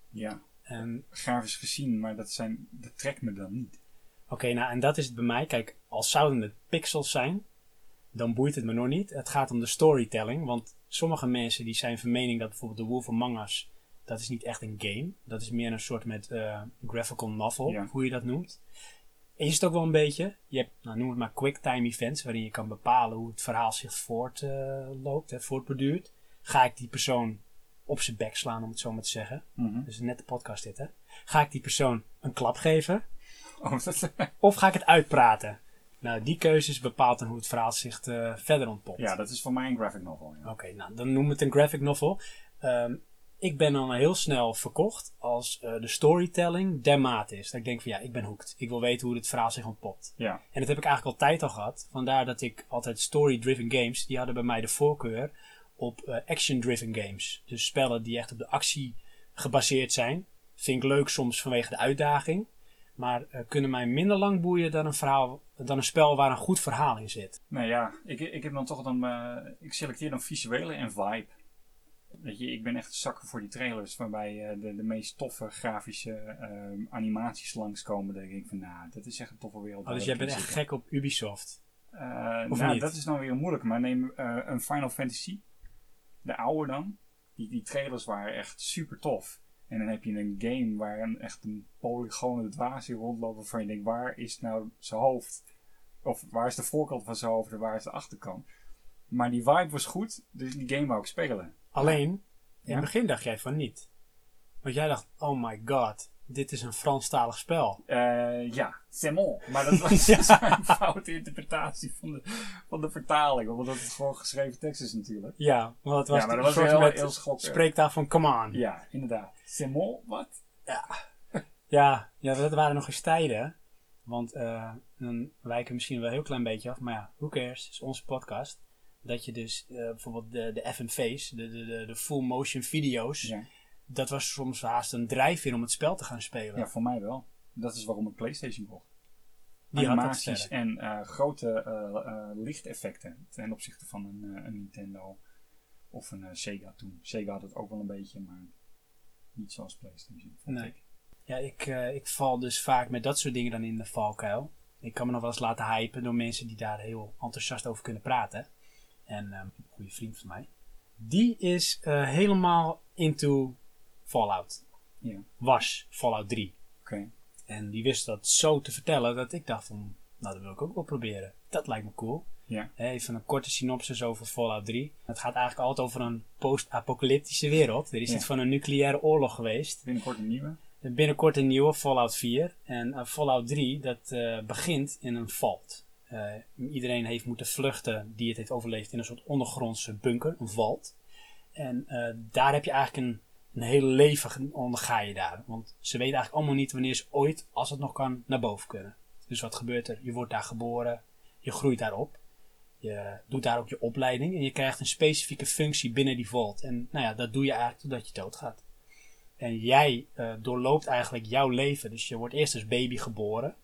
Speaker 2: Ja,
Speaker 1: En
Speaker 2: grafisch gezien, maar dat, zijn, dat trekt me dan niet.
Speaker 1: Oké, nou en dat is het bij mij. Kijk, als zouden het pixels zijn, dan boeit het me nog niet. Het gaat om de storytelling, want sommige mensen die zijn van mening dat bijvoorbeeld The Wolf Among Us, dat is niet echt een game. Dat is meer een soort met eh, graphical novel,
Speaker 2: Ja.
Speaker 1: hoe je dat noemt. Is het ook wel een beetje. Je hebt, nou, noem het maar quicktime events, waarin je kan bepalen hoe het verhaal zich voortloopt, hè, voortborduurt. Ga ik die persoon op zijn bek slaan, om het zo maar te zeggen. Dus net de podcast dit, hè. Ga ik die persoon een klap geven?
Speaker 2: Oh, dat,
Speaker 1: Of ga ik het uitpraten? Nou, die keuzes bepaalt dan hoe het verhaal zich eh, verder ontpopt.
Speaker 2: ja, dat is voor mij een graphic novel. Ja.
Speaker 1: Oké, nou, dan noemen we het een graphic novel. Ehm, ik ben dan heel snel verkocht als eh, de storytelling dermate is. Dat ik denk van ja, ik ben hooked. Ik wil weten hoe het verhaal zich ontpopt.
Speaker 2: Ja,
Speaker 1: En dat heb ik eigenlijk altijd al gehad. Vandaar dat ik altijd story-driven games, die hadden bij mij de voorkeur op eh, action-driven games. Dus spellen die echt op de actie gebaseerd zijn. Vind ik leuk soms vanwege de uitdaging. Maar eh, kunnen mij minder lang boeien dan een, verhaal, dan een spel waar een goed verhaal in zit.
Speaker 2: nou ja, ik, ik heb dan toch dan, eh, ik selecteer dan visuele en vibe. Weet je, ik ben echt zakken voor die trailers waarbij eh, de, de meest toffe grafische ehm, animaties langskomen. Dan denk ik van, nou, dat is echt een toffe wereld.
Speaker 1: Oh, dus jij bent echt
Speaker 2: zitten.
Speaker 1: gek op Ubisoft. Of
Speaker 2: nou,
Speaker 1: niet?
Speaker 2: dat is dan weer moeilijk. Maar neem een Final Fantasy, de oude dan. Die, die trailers waren echt super tof. En dan heb je een game waar een, echt een polygone dwaas in rondloopt waarvan je denkt, waar is nou zijn hoofd? Of waar is de voorkant van zijn hoofd en waar is de achterkant? Maar die vibe was goed, dus die game wou ik spelen.
Speaker 1: Alleen, in
Speaker 2: Ja?
Speaker 1: het begin dacht jij van niet. Want jij dacht, oh my god, dit is een Franstalig spel.
Speaker 2: Eh, ja, c'est bon. Maar dat was
Speaker 1: Ja.
Speaker 2: dus een foute interpretatie van de, van de vertaling. Omdat het gewoon geschreven tekst is natuurlijk.
Speaker 1: Ja, want het was
Speaker 2: ja, maar
Speaker 1: een
Speaker 2: dat was
Speaker 1: soort
Speaker 2: heel,
Speaker 1: met
Speaker 2: heel
Speaker 1: spreektaal van come on.
Speaker 2: Ja, inderdaad. C'est bon, wat?
Speaker 1: Ja, ja, dat waren nog eens tijden. Want eh, dan wijken we misschien wel een heel klein beetje af. Maar ja, who cares? Het is onze podcast. Dat je dus eh, bijvoorbeeld de, de FMV's, de, de, de, de full motion video's.
Speaker 2: Ja.
Speaker 1: Dat was soms haast een drijfveer om het spel te gaan spelen.
Speaker 2: ja, voor mij wel. Dat is waarom ik PlayStation kocht.
Speaker 1: Die
Speaker 2: Animaties en eh, grote eh, eh, lichteffecten ten opzichte van een, een Nintendo of een Sega toen. Sega had het ook wel een beetje, maar niet zoals PlayStation. Vond
Speaker 1: Nee.
Speaker 2: ik.
Speaker 1: Ja, ik, ik val dus vaak met dat soort dingen dan in de valkuil. Ik kan me nog wel eens laten hypen door mensen die daar heel enthousiast over kunnen praten. En ehm, een goede vriend van mij. Die is helemaal into Fallout.
Speaker 2: Ja, oké.
Speaker 1: Was Fallout 3. En die wist dat zo te vertellen dat ik dacht van, nou dat wil ik ook wel proberen. Dat lijkt me cool.
Speaker 2: Ja,
Speaker 1: Even een korte synopsis over Fallout 3. Het gaat eigenlijk altijd over een post-apocalyptische wereld. Er is
Speaker 2: Ja.
Speaker 1: iets van een nucleaire oorlog geweest.
Speaker 2: binnenkort een nieuwe.
Speaker 1: Binnenkort een nieuwe Fallout 4. En eh, Fallout 3, dat eh, begint in een vault. Eh, iedereen heeft moeten vluchten die het heeft overleefd in een soort ondergrondse bunker, een vault. En daar heb je eigenlijk een, een hele leven onderga je daar. Want ze weten eigenlijk allemaal niet wanneer ze ooit, als het nog kan, naar boven kunnen. Dus wat gebeurt er? Je wordt daar geboren, je groeit daarop. Je doet daar ook je opleiding en je krijgt een specifieke functie binnen die vault. En nou ja, dat doe je eigenlijk totdat je doodgaat. En jij eh, doorloopt eigenlijk jouw leven. Dus je wordt eerst als baby geboren.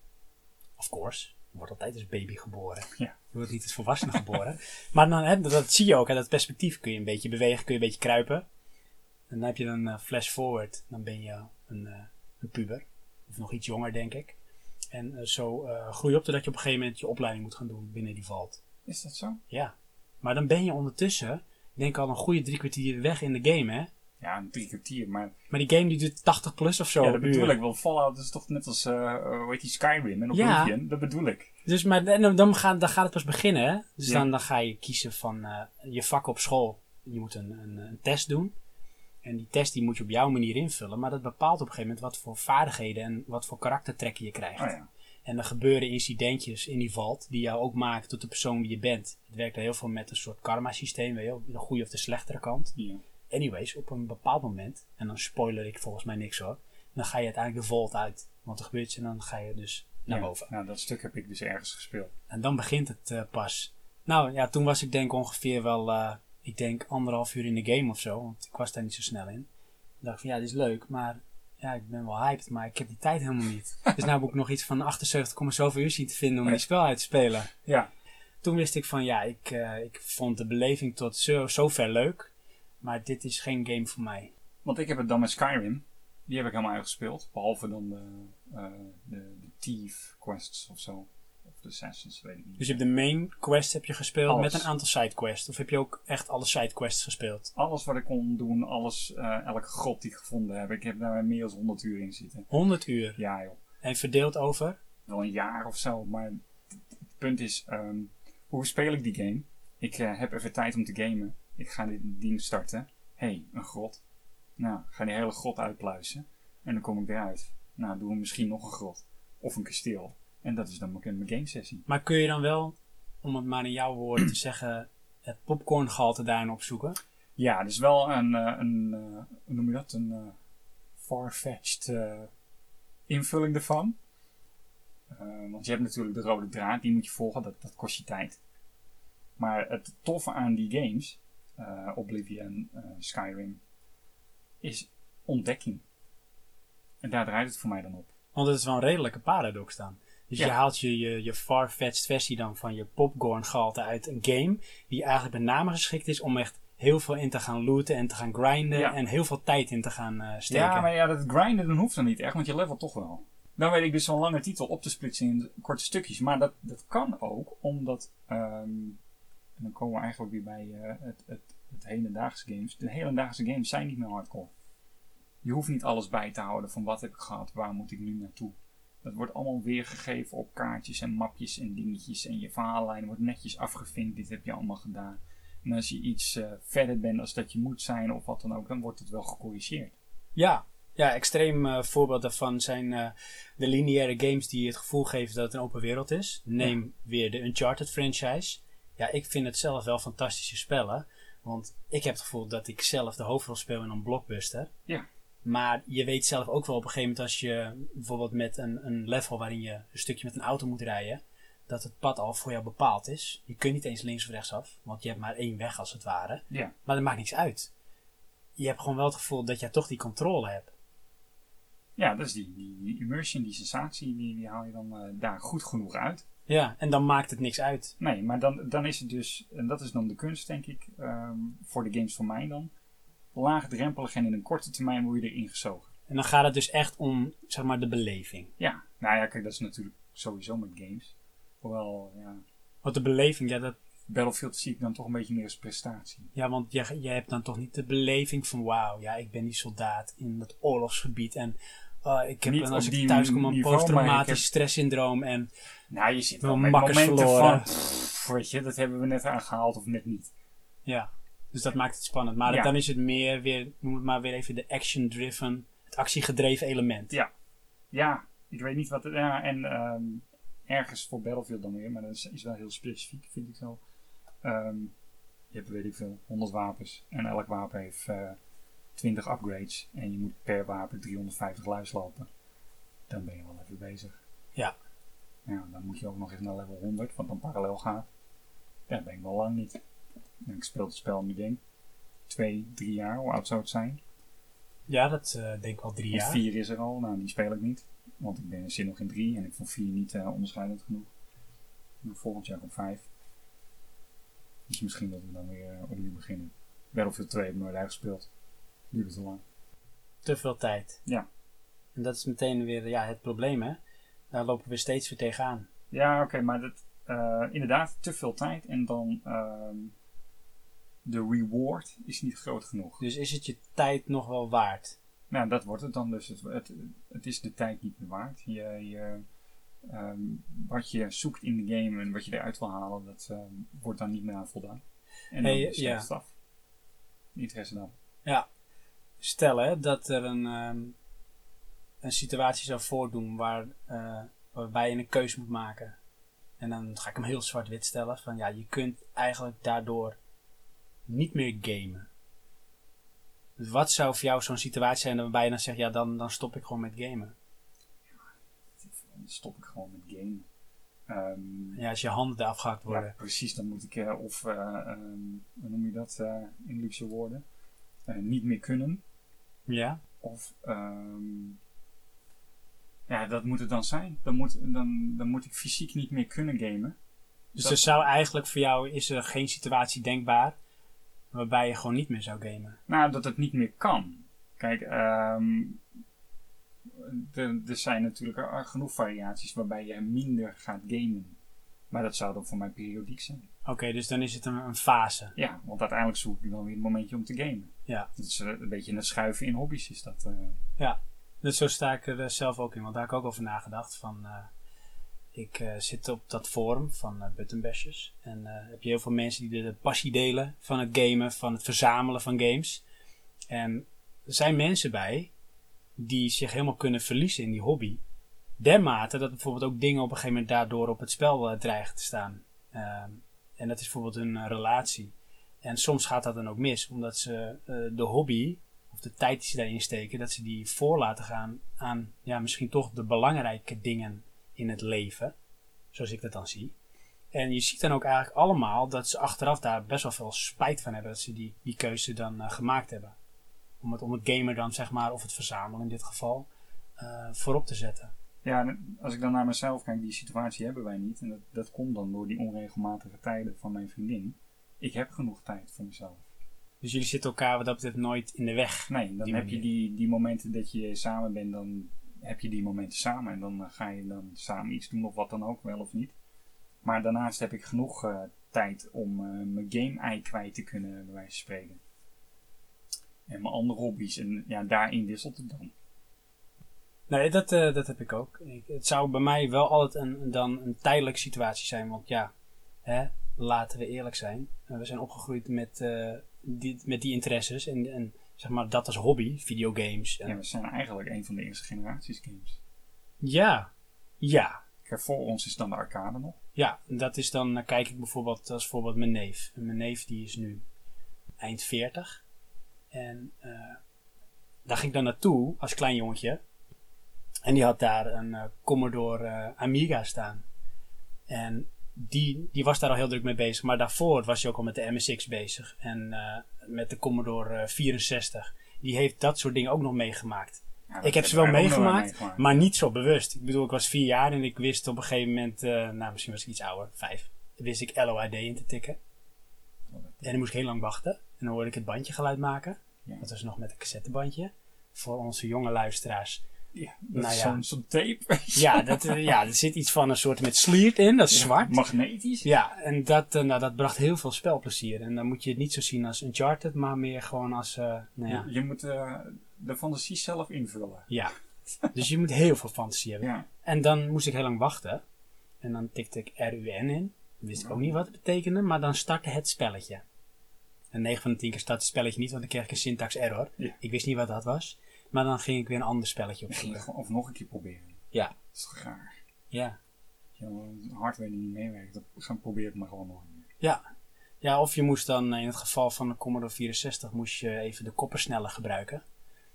Speaker 1: Of course. Je wordt altijd als baby geboren.
Speaker 2: Ja.
Speaker 1: Je wordt niet als volwassene geboren. Maar dan, hè, dat, dat zie je ook. Hè, dat perspectief kun je een beetje bewegen. Kun je een beetje kruipen. En dan heb je een eh, flash forward. Dan ben je een, eh, een puber. Of nog iets jonger, denk ik. En eh, zo groei je op totdat je op een gegeven moment je opleiding moet gaan doen binnen die vault.
Speaker 2: Is dat zo?
Speaker 1: Ja. Maar dan ben je ondertussen, ik denk al een goede drie kwartier weg in de game, hè.
Speaker 2: Ja, een drie kwartier, maar
Speaker 1: Maar die game die duurt 80 plus of zo.
Speaker 2: ja, dat
Speaker 1: uur.
Speaker 2: bedoel ik. Want Fallout is toch net als, eh, hoe heet die, Skyrim en
Speaker 1: Ja.
Speaker 2: Oblivion. Dat bedoel ik.
Speaker 1: Dus maar dan, dan, gaat, dan gaat het pas beginnen. Hè? Dus
Speaker 2: Ja.
Speaker 1: dan, dan ga je kiezen van je vak op school. Je moet een, een, een test doen. En die test die moet je op jouw manier invullen. Maar dat bepaalt op een gegeven moment wat voor vaardigheden en wat voor karaktertrekken je krijgt.
Speaker 2: Oh ja.
Speaker 1: En er gebeuren incidentjes in die vault die jou ook maken tot de persoon die je bent. Het werkt heel veel met een soort karma systeem. Weet je, wel, de goede of de slechtere kant. Anyways, op een bepaald moment, en dan spoiler ik volgens mij niks hoor. Dan ga je uiteindelijk de vault uit. Want er gebeurt iets en dan ga je dus naar boven.
Speaker 2: Nou, dat stuk heb ik dus ergens gespeeld.
Speaker 1: En dan begint het eh, pas. Nou ja, toen was ik denk ongeveer wel, eh, ik denk anderhalf uur in de game of zo. Want ik was daar niet zo snel in. Ik dacht van ja, dit is leuk, maar ja, ik ben wel hyped, maar ik heb die tijd helemaal niet. dus nou heb ik nog iets van 78, zoveel uur zien te vinden om dit spel uit te spelen.
Speaker 2: Ja,
Speaker 1: Toen wist ik van ja, ik, eh, ik vond de beleving tot zo, zover leuk. maar dit is geen game voor mij.
Speaker 2: Want ik heb het dan met Skyrim. Die heb ik helemaal uitgespeeld. Behalve dan de, eh, de, de Thief quests of zo. De weet ik niet.
Speaker 1: Dus je hebt de main quest heb je gespeeld
Speaker 2: Alles.
Speaker 1: met een aantal sidequests. Of heb je ook echt alle sidequests gespeeld?
Speaker 2: Alles wat ik kon doen, alles, eh, elke grot die ik gevonden heb. Ik heb daar meer dan 100 uur in zitten.
Speaker 1: 100 uur.
Speaker 2: Ja joh.
Speaker 1: En verdeeld over?
Speaker 2: wel een jaar of zo. Maar het het punt is, ehm, hoe speel ik die game? Ik eh, heb even tijd om te gamen. Ik ga dit ding starten. Hé, hey, een grot. Nou, ga die hele grot uitpluizen. En dan kom ik eruit. Nou, doen we misschien nog een grot. Of een kasteel. En dat is dan mijn game sessie.
Speaker 1: Maar kun je dan wel, om het maar in jouw woorden te zeggen, het popcorngehalte daarin opzoeken?
Speaker 2: Ja, dus wel een, eh, een eh, hoe noem je dat? Een eh, far-fetched invulling ervan. Want je hebt natuurlijk de rode draad, die moet je volgen, dat, dat kost je tijd. Maar het toffe aan die games, Oblivion, Skyrim, is ontdekking. En daar draait het voor mij dan op.
Speaker 1: Want het is wel een redelijke paradox dan. Dus
Speaker 2: Ja.
Speaker 1: je haalt je, je, je far-fetched versie dan van je popcorngehalte uit een game, die eigenlijk met name geschikt is om echt heel veel in te gaan looten en te gaan grinden
Speaker 2: Ja.
Speaker 1: en heel veel tijd in te gaan eh, steken.
Speaker 2: Ja, maar ja, dat grinden dan hoeft dan niet echt, want je levelt toch wel. Dan weet ik dus zo'n lange titel op te splitsen in korte stukjes. Maar dat, dat kan ook, omdat... ehm, en dan komen we eigenlijk weer bij eh, het, het, het hedendaagse games. De hedendaagse games zijn niet meer hardcore. Je hoeft niet alles bij te houden van wat heb ik gehad, waar moet ik nu naartoe. Dat wordt allemaal weergegeven op kaartjes en mapjes en dingetjes. En je verhaallijn wordt netjes afgevinkt. Dit heb je allemaal gedaan. En als je iets eh, verder bent als dat je moet zijn of wat dan ook, dan wordt het wel gecorrigeerd.
Speaker 1: Ja, ja extreem eh, voorbeeld daarvan zijn eh, de lineaire games die het gevoel geven dat het een open wereld is. Neem weer de Uncharted franchise. Ja, ik vind het zelf wel fantastische spellen. Want ik heb het gevoel dat ik zelf de hoofdrol speel in een blockbuster.
Speaker 2: Ja.
Speaker 1: Maar je weet zelf ook wel op een gegeven moment als je bijvoorbeeld met een, een level waarin je een stukje met een auto moet rijden, dat het pad al voor jou bepaald is. Je kunt niet eens links of rechts af, want je hebt maar één weg als het ware.
Speaker 2: Ja.
Speaker 1: Maar dat maakt niks uit. Je hebt gewoon wel het gevoel dat jij toch die controle hebt.
Speaker 2: Ja, dus die, die, die immersion, die sensatie, die, die haal je dan eh, daar goed genoeg uit.
Speaker 1: Ja, en dan maakt het niks uit.
Speaker 2: Nee, maar dan, dan is het dus, en dat is dan de kunst denk ik, ehm, voor de games van mij dan. Laagdrempelig en in een korte termijn word je erin gezogen.
Speaker 1: En dan gaat het dus echt om, zeg maar, de beleving.
Speaker 2: Ja, nou ja, kijk, dat is natuurlijk sowieso met games. Hoewel, ja,
Speaker 1: Want de beleving, ja, dat,
Speaker 2: Battlefield zie ik dan toch een beetje meer als prestatie.
Speaker 1: ja want je, je hebt dan toch niet de beleving van, wauw, ja, ik ben die soldaat in dat oorlogsgebied. En oh, ik heb, en als ik thuis kom een posttraumatisch
Speaker 2: heb-
Speaker 1: stresssyndroom. En
Speaker 2: Nou, je zit
Speaker 1: Wel
Speaker 2: met momenten
Speaker 1: verloren.
Speaker 2: van, pff, weet je, dat hebben we net aangehaald of net niet.
Speaker 1: ja, dus dat maakt het spannend. Maar
Speaker 2: Ja.
Speaker 1: dan is het meer weer, noem het maar weer even de action-driven, het actiegedreven element.
Speaker 2: Ja. Ja, ik weet niet wat. het- Ja, en ehm, ergens voor Battlefield dan weer, maar dat is, is wel heel specifiek, vind ik zo. Ehm, je hebt, weet ik veel, 100 wapens. En elk wapen heeft eh 20 upgrades. En je moet per wapen 350 luis lopen. Dan ben je wel even bezig.
Speaker 1: Ja.
Speaker 2: Ja, dan moet je ook nog eens naar level 100, wat dan parallel gaat. Ja, dat ben ik wel lang niet. Ik speel het spel nu denk twee, drie jaar. Hoe oud zou het zijn?
Speaker 1: Ja, dat eh, denk ik wel drie
Speaker 2: Want
Speaker 1: jaar.
Speaker 2: 4 is er al, nou die speel ik niet. Want ik ben, zit nog in 3 en ik vond 4 niet eh, onderscheidend genoeg. Nou, volgend jaar op 5. Dus misschien dat we dan weer uh, opnieuw beginnen. Battlefield 2 heb ik nooit uitgespeeld. Duurde te lang.
Speaker 1: Te veel tijd.
Speaker 2: Ja.
Speaker 1: En dat is meteen weer ja, het probleem, hè. Daar lopen we steeds weer tegenaan.
Speaker 2: Ja, oké, maar dat, eh, inderdaad te veel tijd en dan ehm, de reward is niet groot genoeg.
Speaker 1: Dus is het je tijd nog wel waard?
Speaker 2: Nou, dat wordt het dan dus. Het, het, het is de tijd niet meer waard. Je, je, ehm, wat je zoekt in de game en wat je eruit wil halen, dat ehm, wordt dan niet meer aan voldaan. En dan
Speaker 1: Hey,
Speaker 2: is
Speaker 1: ja.
Speaker 2: het af. Interesse dan.
Speaker 1: Ja. Stel hè, dat er een, ehm, een situatie zou voordoen waar, eh, waarbij je een keus moet maken. En dan ga ik hem heel zwart-wit stellen. Van ja, je kunt eigenlijk daardoor niet meer gamen. Dus wat zou voor jou zo'n situatie zijn waarbij je dan zegt, ja, dan, dan stop ik gewoon met gamen.
Speaker 2: Dan stop ik gewoon met game. Ehm,
Speaker 1: Ja, als je handen eraf gehakt
Speaker 2: ja,
Speaker 1: worden.
Speaker 2: precies. Dan moet ik, eh, of, eh, ehm, hoe noem je dat eh, in luxe woorden? Niet meer kunnen.
Speaker 1: Ja.
Speaker 2: Of, ehm, ja, dat moet het dan zijn. Dan moet, dan, dan moet ik fysiek niet meer kunnen gamen.
Speaker 1: Dus
Speaker 2: Dat-
Speaker 1: er zou eigenlijk voor jou, is er geen situatie denkbaar waarbij je gewoon niet meer zou gamen?
Speaker 2: Nou, dat het niet meer kan. Kijk, ehm, er zijn natuurlijk genoeg variaties waarbij je minder gaat gamen. Maar dat zou dan voor mij periodiek zijn.
Speaker 1: Oké, dus dan is het een, een fase.
Speaker 2: Ja, want uiteindelijk zoek ik dan weer een momentje om te gamen.
Speaker 1: Ja.
Speaker 2: Dat is eh, een beetje het schuiven in hobby's is dat. eh.
Speaker 1: Dus zo sta ik er eh, zelf ook in, want daar heb ik ook over nagedacht. Van, ik eh, zit op dat forum van eh Buttonbashers. En eh, heb je heel veel mensen die de passie delen van het gamen, van het verzamelen van games. En er zijn mensen bij die zich helemaal kunnen verliezen in die hobby. Dermate dat bijvoorbeeld ook dingen op een gegeven moment daardoor op het spel dreigen te staan. Ehm, en dat is bijvoorbeeld eh, relatie. En soms gaat dat dan ook mis, omdat ze de hobby of de tijd die ze daarin steken, dat ze die voor laten gaan aan ja, misschien toch de belangrijke dingen in het leven. Zoals ik dat dan zie. En je ziet dan ook eigenlijk allemaal dat ze achteraf daar best wel veel spijt van hebben dat ze die, die keuze dan eh, gemaakt hebben. Om het, om het gamer dan, zeg maar, of het verzamelen in dit geval, eh, voorop te zetten.
Speaker 2: Ja, als ik dan naar mezelf kijk, die situatie hebben wij niet. En dat, dat komt dan door die onregelmatige tijden van mijn vriendin. Ik heb genoeg tijd voor mezelf.
Speaker 1: Dus jullie zitten elkaar wat dat betreft nooit in de weg.
Speaker 2: Nee, dan heb je die, die momenten dat je samen bent, dan heb je die momenten samen. En dan eh, ga je dan samen iets doen of wat dan ook, wel of niet. Maar daarnaast heb ik genoeg eh, tijd om eh, mijn game-ei kwijt te kunnen, bij wijze van spreken. En mijn andere hobby's. En ja, daarin wisselt het dan.
Speaker 1: Nee, dat, dat heb ik ook. Het zou bij mij wel altijd een, dan een tijdelijke situatie zijn. Want ja, hè, laten we eerlijk zijn. We zijn opgegroeid met, eh, die, met die interesses. En, en zeg maar dat als hobby, videogames. En,
Speaker 2: Ja, we zijn eigenlijk een van de eerste generaties games.
Speaker 1: ja, ja.
Speaker 2: Kijk, voor ons is dan de arcade nog.
Speaker 1: Ja, dat is dan, dan kijk ik bijvoorbeeld als voorbeeld mijn neef. En mijn neef die is nu eind 40. En eh, daar ging ik dan naartoe als klein jongetje. En die had daar een eh, Commodore eh, Amiga staan. En die, die was daar al heel druk mee bezig. Maar daarvoor was hij ook al met de MSX bezig. En eh, met de Commodore eh, 64. Die heeft dat soort dingen ook nog meegemaakt.
Speaker 2: Ja,
Speaker 1: Ik heb ze wel meegemaakt, Maar niet zo bewust. Ik bedoel, ik was vier jaar en ik wist op een gegeven moment, eh, nou misschien was ik iets ouder, vijf, wist ik LOID in te tikken. En dan moest ik heel lang wachten. En dan hoorde ik het bandje geluid maken.
Speaker 2: Ja.
Speaker 1: Dat was nog met een cassettebandje. Voor onze jonge luisteraars.
Speaker 2: Ja, dat
Speaker 1: Nou
Speaker 2: is
Speaker 1: ja.
Speaker 2: zo'n tape.
Speaker 1: Ja, dat, eh, ja, er zit iets van een soort met sliert in, dat is zwart.
Speaker 2: Magnetisch.
Speaker 1: Ja, en dat, eh, nou, dat bracht heel veel spelplezier. En dan moet je het niet zo zien als Uncharted, maar meer gewoon als, eh, nou ja,
Speaker 2: Je, je moet de fantasie zelf invullen.
Speaker 1: ja. Dus je moet heel veel fantasie hebben.
Speaker 2: Ja.
Speaker 1: En dan moest ik heel lang wachten. En dan tikte ik RUN in. Wist ik ook niet wat het betekende, maar dan startte het spelletje. En 9 van de 10 keer startte het spelletje niet, want dan kreeg ik een syntax error.
Speaker 2: Ja.
Speaker 1: Ik wist niet wat dat was. Maar dan ging ik weer een ander spelletje opzoeken.
Speaker 2: of nog een keer proberen.
Speaker 1: Ja.
Speaker 2: Dat is toch raar.
Speaker 1: Ja.
Speaker 2: Ja, hardware die niet meewerkt, dan probeer het maar gewoon nog een keer.
Speaker 1: Ja. Ja, of je moest dan, eh, in het geval van de Commodore 64, moest je even de koppersneller gebruiken.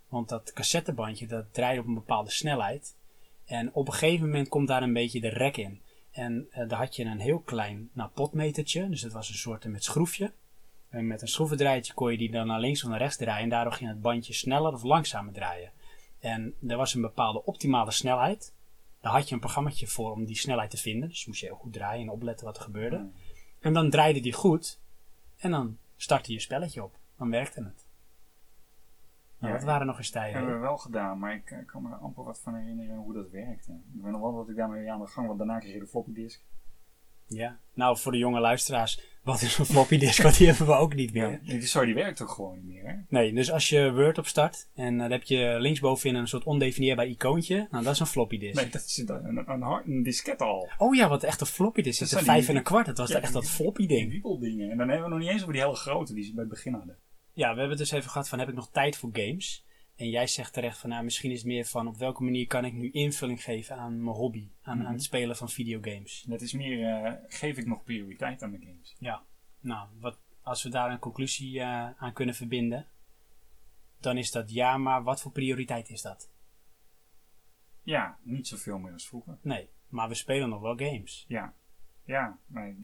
Speaker 1: Want dat cassettebandje, dat draaide op een bepaalde snelheid. En op een gegeven moment komt daar een beetje de rek in. En eh, daar had je een heel klein nou, potmetertje. Dus dat was een soort met schroefje. En met een schroevendraaitje kon je die dan naar links of naar rechts draaien. En daardoor ging het bandje sneller of langzamer draaien. En er was een bepaalde optimale snelheid. Daar had je een programmaatje voor om die snelheid te vinden. Dus moest je heel goed draaien en opletten wat er gebeurde. En dan draaide die goed. En dan startte je spelletje op. Dan werkte het. Nou,
Speaker 2: Ja,
Speaker 1: dat waren nog eens tijden.
Speaker 2: hebben we wel gedaan, maar ik eh, kan me er amper wat van herinneren hoe dat werkte. Ik weet nog wel dat ik daarmee aan de gang, want daarna kreeg je de floppy disk.
Speaker 1: Ja. Nou, voor de jonge luisteraars. Wat is een floppy disk? Want die hebben we ook niet meer.
Speaker 2: Ja, die, sorry, die werkt ook gewoon niet meer, hè?
Speaker 1: Nee, dus als je Word opstart. En dan heb je linksbovenin een soort ondefinieerbaar icoontje. Nou, dat is een floppy disk.
Speaker 2: Nee, dat is een, een, een, hard- een disket al.
Speaker 1: Oh ja, wat echt een floppy disk. Dat is een
Speaker 2: die-
Speaker 1: vijf en een kwart. Dat was
Speaker 2: Ja,
Speaker 1: echt dat
Speaker 2: die-
Speaker 1: floppy
Speaker 2: Die
Speaker 1: ding.
Speaker 2: wiebeldingen. En dan hebben we nog niet eens over die hele grote die ze bij het begin hadden.
Speaker 1: Ja, we hebben het dus even gehad van heb ik nog tijd voor games? En jij zegt terecht van nou, misschien is het meer van op welke manier kan ik nu invulling geven aan mijn hobby. Aan,
Speaker 2: Mhm.
Speaker 1: aan het spelen van videogames.
Speaker 2: Dat is meer, eh, geef ik nog prioriteit aan mijn games?
Speaker 1: Ja, nou, wat, als we daar een conclusie eh, aan kunnen verbinden, dan is dat ja, maar wat voor prioriteit is dat?
Speaker 2: Ja, niet zoveel meer als vroeger.
Speaker 1: Nee, maar we spelen nog wel games.
Speaker 2: Ja, ja maar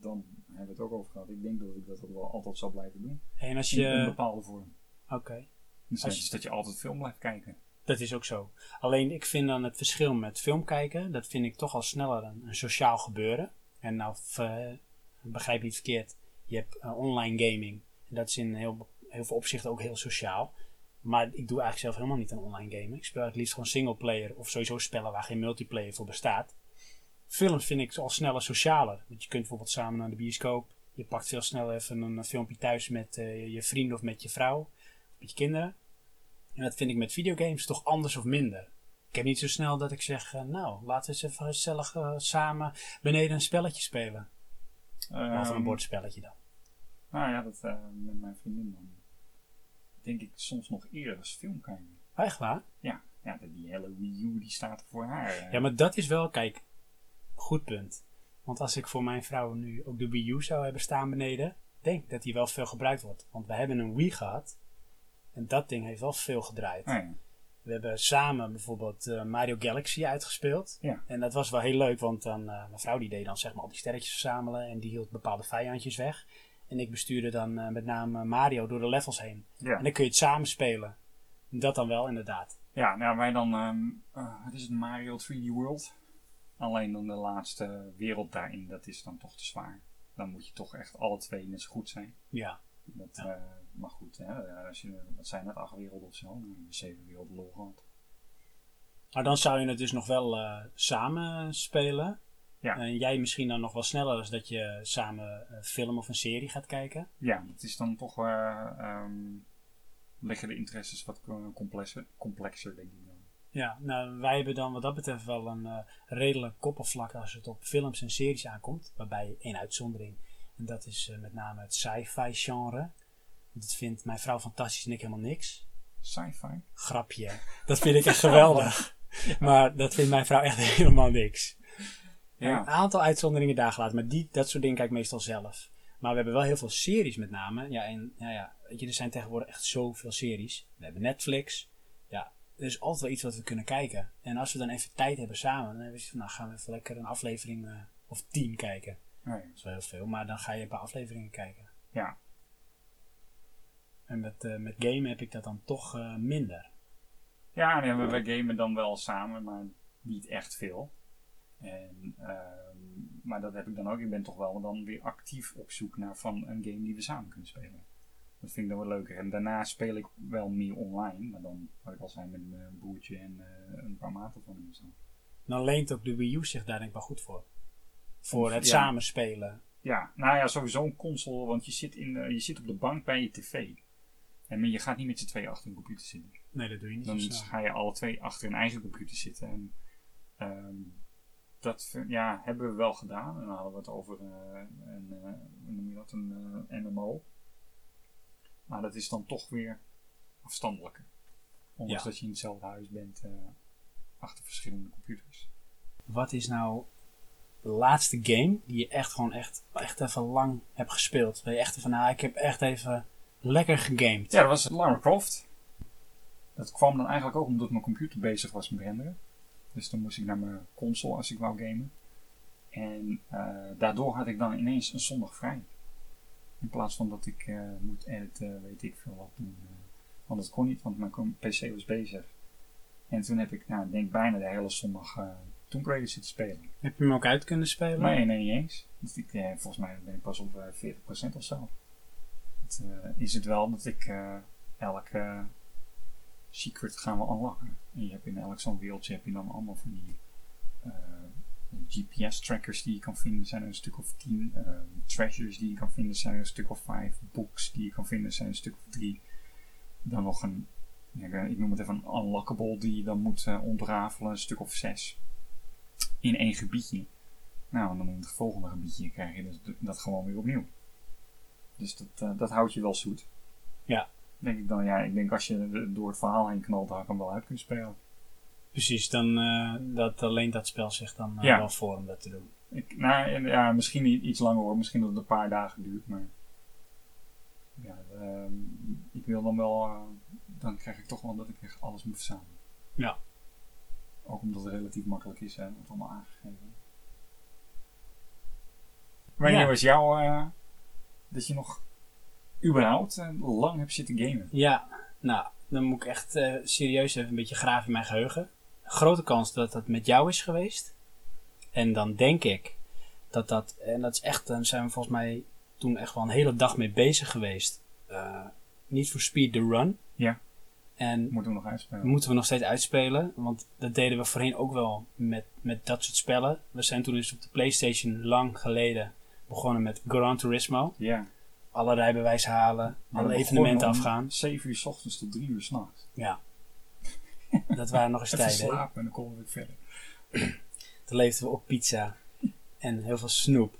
Speaker 2: dan hebben we het ook over gehad. Ik denk dat ik dat ook wel altijd zal blijven doen.
Speaker 1: En als
Speaker 2: In een
Speaker 1: je.
Speaker 2: bepaalde vorm.
Speaker 1: Oké,
Speaker 2: Dus
Speaker 1: Als je-
Speaker 2: dat je altijd film blijft kijken.
Speaker 1: dat is ook zo. Alleen ik vind dan het verschil met film kijken, dat vind ik toch al sneller een, een sociaal gebeuren. En nou, v- begrijp niet verkeerd, je hebt eh, online gaming. En dat is in heel, heel veel opzichten ook heel sociaal. Maar ik doe eigenlijk zelf helemaal niet aan online gamen. Ik speel het liefst gewoon singleplayer of sowieso spellen waar geen multiplayer voor bestaat. Films vind ik al sneller socialer. Want je kunt bijvoorbeeld samen naar de bioscoop. Je pakt veel sneller even een filmpje thuis met uh, je vrienden of met je vrouw. Met je kinderen. En dat vind ik met videogames toch anders of minder. Ik heb niet zo snel dat ik zeg, uh, nou, laten we eens even gezellig uh, samen beneden een spelletje spelen. Um, of een bordspelletje dan.
Speaker 2: Nou ja, dat met mijn vriendin dan. Denk ik soms nog eerder als film kijken.
Speaker 1: Echt waar?
Speaker 2: Ja, ja die hele Wii U die staat er voor haar.
Speaker 1: Ja, maar dat is wel, kijk, goed punt. Want als ik voor mijn vrouw nu ook de Wii U zou hebben staan beneden, denk dat die wel veel gebruikt wordt. Want we hebben een Wii gehad en dat ding heeft wel veel gedraaid.
Speaker 2: Ja.
Speaker 1: We hebben samen bijvoorbeeld uh, Mario Galaxy uitgespeeld.
Speaker 2: Ja.
Speaker 1: En dat was wel heel leuk, want dan, uh, mijn vrouw die deed dan zeg maar al die sterretjes verzamelen en die hield bepaalde vijandjes weg. En ik bestuurde dan uh, met name Mario door de levels heen.
Speaker 2: Ja.
Speaker 1: En dan kun je het samen spelen. Dat dan wel, inderdaad.
Speaker 2: Ja, nou wij dan, um, wat is het, Mario 3D World? Alleen dan de laatste wereld daarin, dat is dan toch te zwaar. Dan moet je toch echt alle twee net zo goed zijn.
Speaker 1: Ja.
Speaker 2: Dat, ja. Maar goed, hè, als je, wat zijn het, acht werelden of zo? Zeven werelden lol gehad.
Speaker 1: Maar dan zou je het dus nog wel uh, samen spelen.
Speaker 2: Ja.
Speaker 1: En jij misschien dan nog wel sneller als dat je samen een film of een serie gaat kijken.
Speaker 2: Ja, het is dan toch, uh, um, liggen de interesses wat complexer, complexer denk ik dan.
Speaker 1: Ja, nou wij hebben dan wat dat betreft wel een uh, redelijk koppelvlak als het op films en series aankomt. Waarbij één uitzondering. En dat is uh, met name het sci-fi genre. Dat vindt mijn vrouw fantastisch en ik helemaal niks.
Speaker 2: Sci-fi?
Speaker 1: Grapje. Dat vind ik echt geweldig. ja. Maar dat vindt mijn vrouw echt helemaal niks.
Speaker 2: Ja.
Speaker 1: Een aantal uitzonderingen daar gelaten. Maar die, dat soort dingen kijk ik meestal zelf. Maar we hebben wel heel veel series met name. Ja, en ja, ja, weet je, er zijn tegenwoordig echt zoveel series. We hebben Netflix. Ja, er is altijd wel iets wat we kunnen kijken. En als we dan even tijd hebben samen, dan hebben we van, nou gaan we even lekker een aflevering uh, of tien kijken.
Speaker 2: Nee.
Speaker 1: Dat is wel heel veel, maar dan ga je een paar afleveringen kijken.
Speaker 2: Ja.
Speaker 1: En met, uh, met gamen heb ik dat dan toch uh, minder.
Speaker 2: Ja, we, gamen dan wel samen, maar niet echt veel. En, uh, maar dat heb ik dan ook. Ik ben toch wel dan weer actief op zoek naar van een game die we samen kunnen spelen. Dat vind ik dan wel leuker. En daarna speel ik wel meer online. Maar dan, wat ik al zei, met een broertje en een paar maten van hem. Zo.
Speaker 1: Dan leent ook de Wii U zich daar denk ik wel goed voor. Voor het
Speaker 2: ja.
Speaker 1: samenspelen.
Speaker 2: Ja, nou ja, sowieso een console. Want je zit, in, uh, je zit op de bank bij je tv. En je gaat niet met z'n twee achter een computer zitten.
Speaker 1: Nee, dat doe je niet
Speaker 2: Dan ga je alle twee achter een eigen computer zitten. En um, dat ja, hebben we wel gedaan. En dan hadden we het over uh, een, uh, noem je dat, een uh, MMO. Maar dat is dan toch weer afstandelijker. Ondanks
Speaker 1: Ja.
Speaker 2: dat je in hetzelfde huis bent achter verschillende computers.
Speaker 1: Wat is nou de laatste game die je echt gewoon echt, echt even lang hebt gespeeld? Waar je echt van, nou, ik heb echt even lekker gegamed.
Speaker 2: Ja, dat was Lara Croft. Dat kwam dan eigenlijk ook omdat mijn computer bezig was met renderen. Dus dan moest ik naar mijn console als ik wou gamen. En uh, daardoor had ik dan ineens een zondag vrij. In plaats van dat ik uh, moet editen, weet ik veel wat doen. Uh, want dat kon niet, want mijn PC was bezig. En toen heb ik, nou, denk bijna de hele zondag uh, Tomb Raider zitten spelen.
Speaker 1: Heb je hem ook uit kunnen spelen?
Speaker 2: Nee, nee, niet eens. Dus ik, eh, volgens mij ben ik pas op uh, 40% of zo. Uh, is het wel dat ik uh, elke secret gaan we unlocken. En je hebt in elk zo'n wereldje heb je dan allemaal van die uh, GPS-trackers die je kan vinden, zijn er een stuk of tien. Uh, treasures die je kan vinden, zijn er een stuk of vijf. Books die je kan vinden, zijn er een stuk of drie. Dan nog een, ik noem het even een unlockable die je dan moet ontrafelen, een stuk of zes. In één gebiedje. Nou, en dan in het volgende gebiedje krijg je dat gewoon weer opnieuw. Dus dat, uh, dat houdt je wel zoet.
Speaker 1: Ja.
Speaker 2: Denk ik dan, ja, ik denk als je door het verhaal heen knalt, dan kan wel uit kunnen spelen.
Speaker 1: Precies, dan uh, dat alleen dat spel zich dan uh,
Speaker 2: Ja.
Speaker 1: wel voor om dat te doen.
Speaker 2: Ik, nou, en, ja, misschien iets langer hoor, misschien dat het een paar dagen duurt, maar ja, uh, ik wil dan wel, dan krijg ik toch wel dat ik echt alles moet verzamelen.
Speaker 1: Ja.
Speaker 2: Ook omdat het relatief makkelijk is, hè, wordt allemaal aangegeven. Wanneer
Speaker 1: Ja.
Speaker 2: was jouw, uh, dat je nog überhaupt uh, lang hebt zitten gamen?
Speaker 1: Ja, nou, dan moet ik echt uh, serieus even een beetje graven in mijn geheugen. Grote kans dat dat met jou is geweest. En dan denk ik dat dat, en dat is echt, dan zijn we volgens mij toen echt wel een hele dag mee bezig geweest. eh Need for Speed The Run.
Speaker 2: Ja.
Speaker 1: En
Speaker 2: Moeten we nog uitspelen.
Speaker 1: moeten we nog steeds uitspelen. Want dat deden we voorheen ook wel met, met dat soort spellen. We zijn toen dus op de Playstation lang geleden begonnen met Gran Turismo.
Speaker 2: Ja.
Speaker 1: Alle rijbewijs halen,
Speaker 2: Maar
Speaker 1: alle evenementen afgaan.
Speaker 2: 7 uur s ochtends tot 3 uur s'nachts.
Speaker 1: Ja. Dat waren nog eens tijden.
Speaker 2: slapen en dan komen we weer verder.
Speaker 1: Toen leefden we op pizza. En heel veel snoep.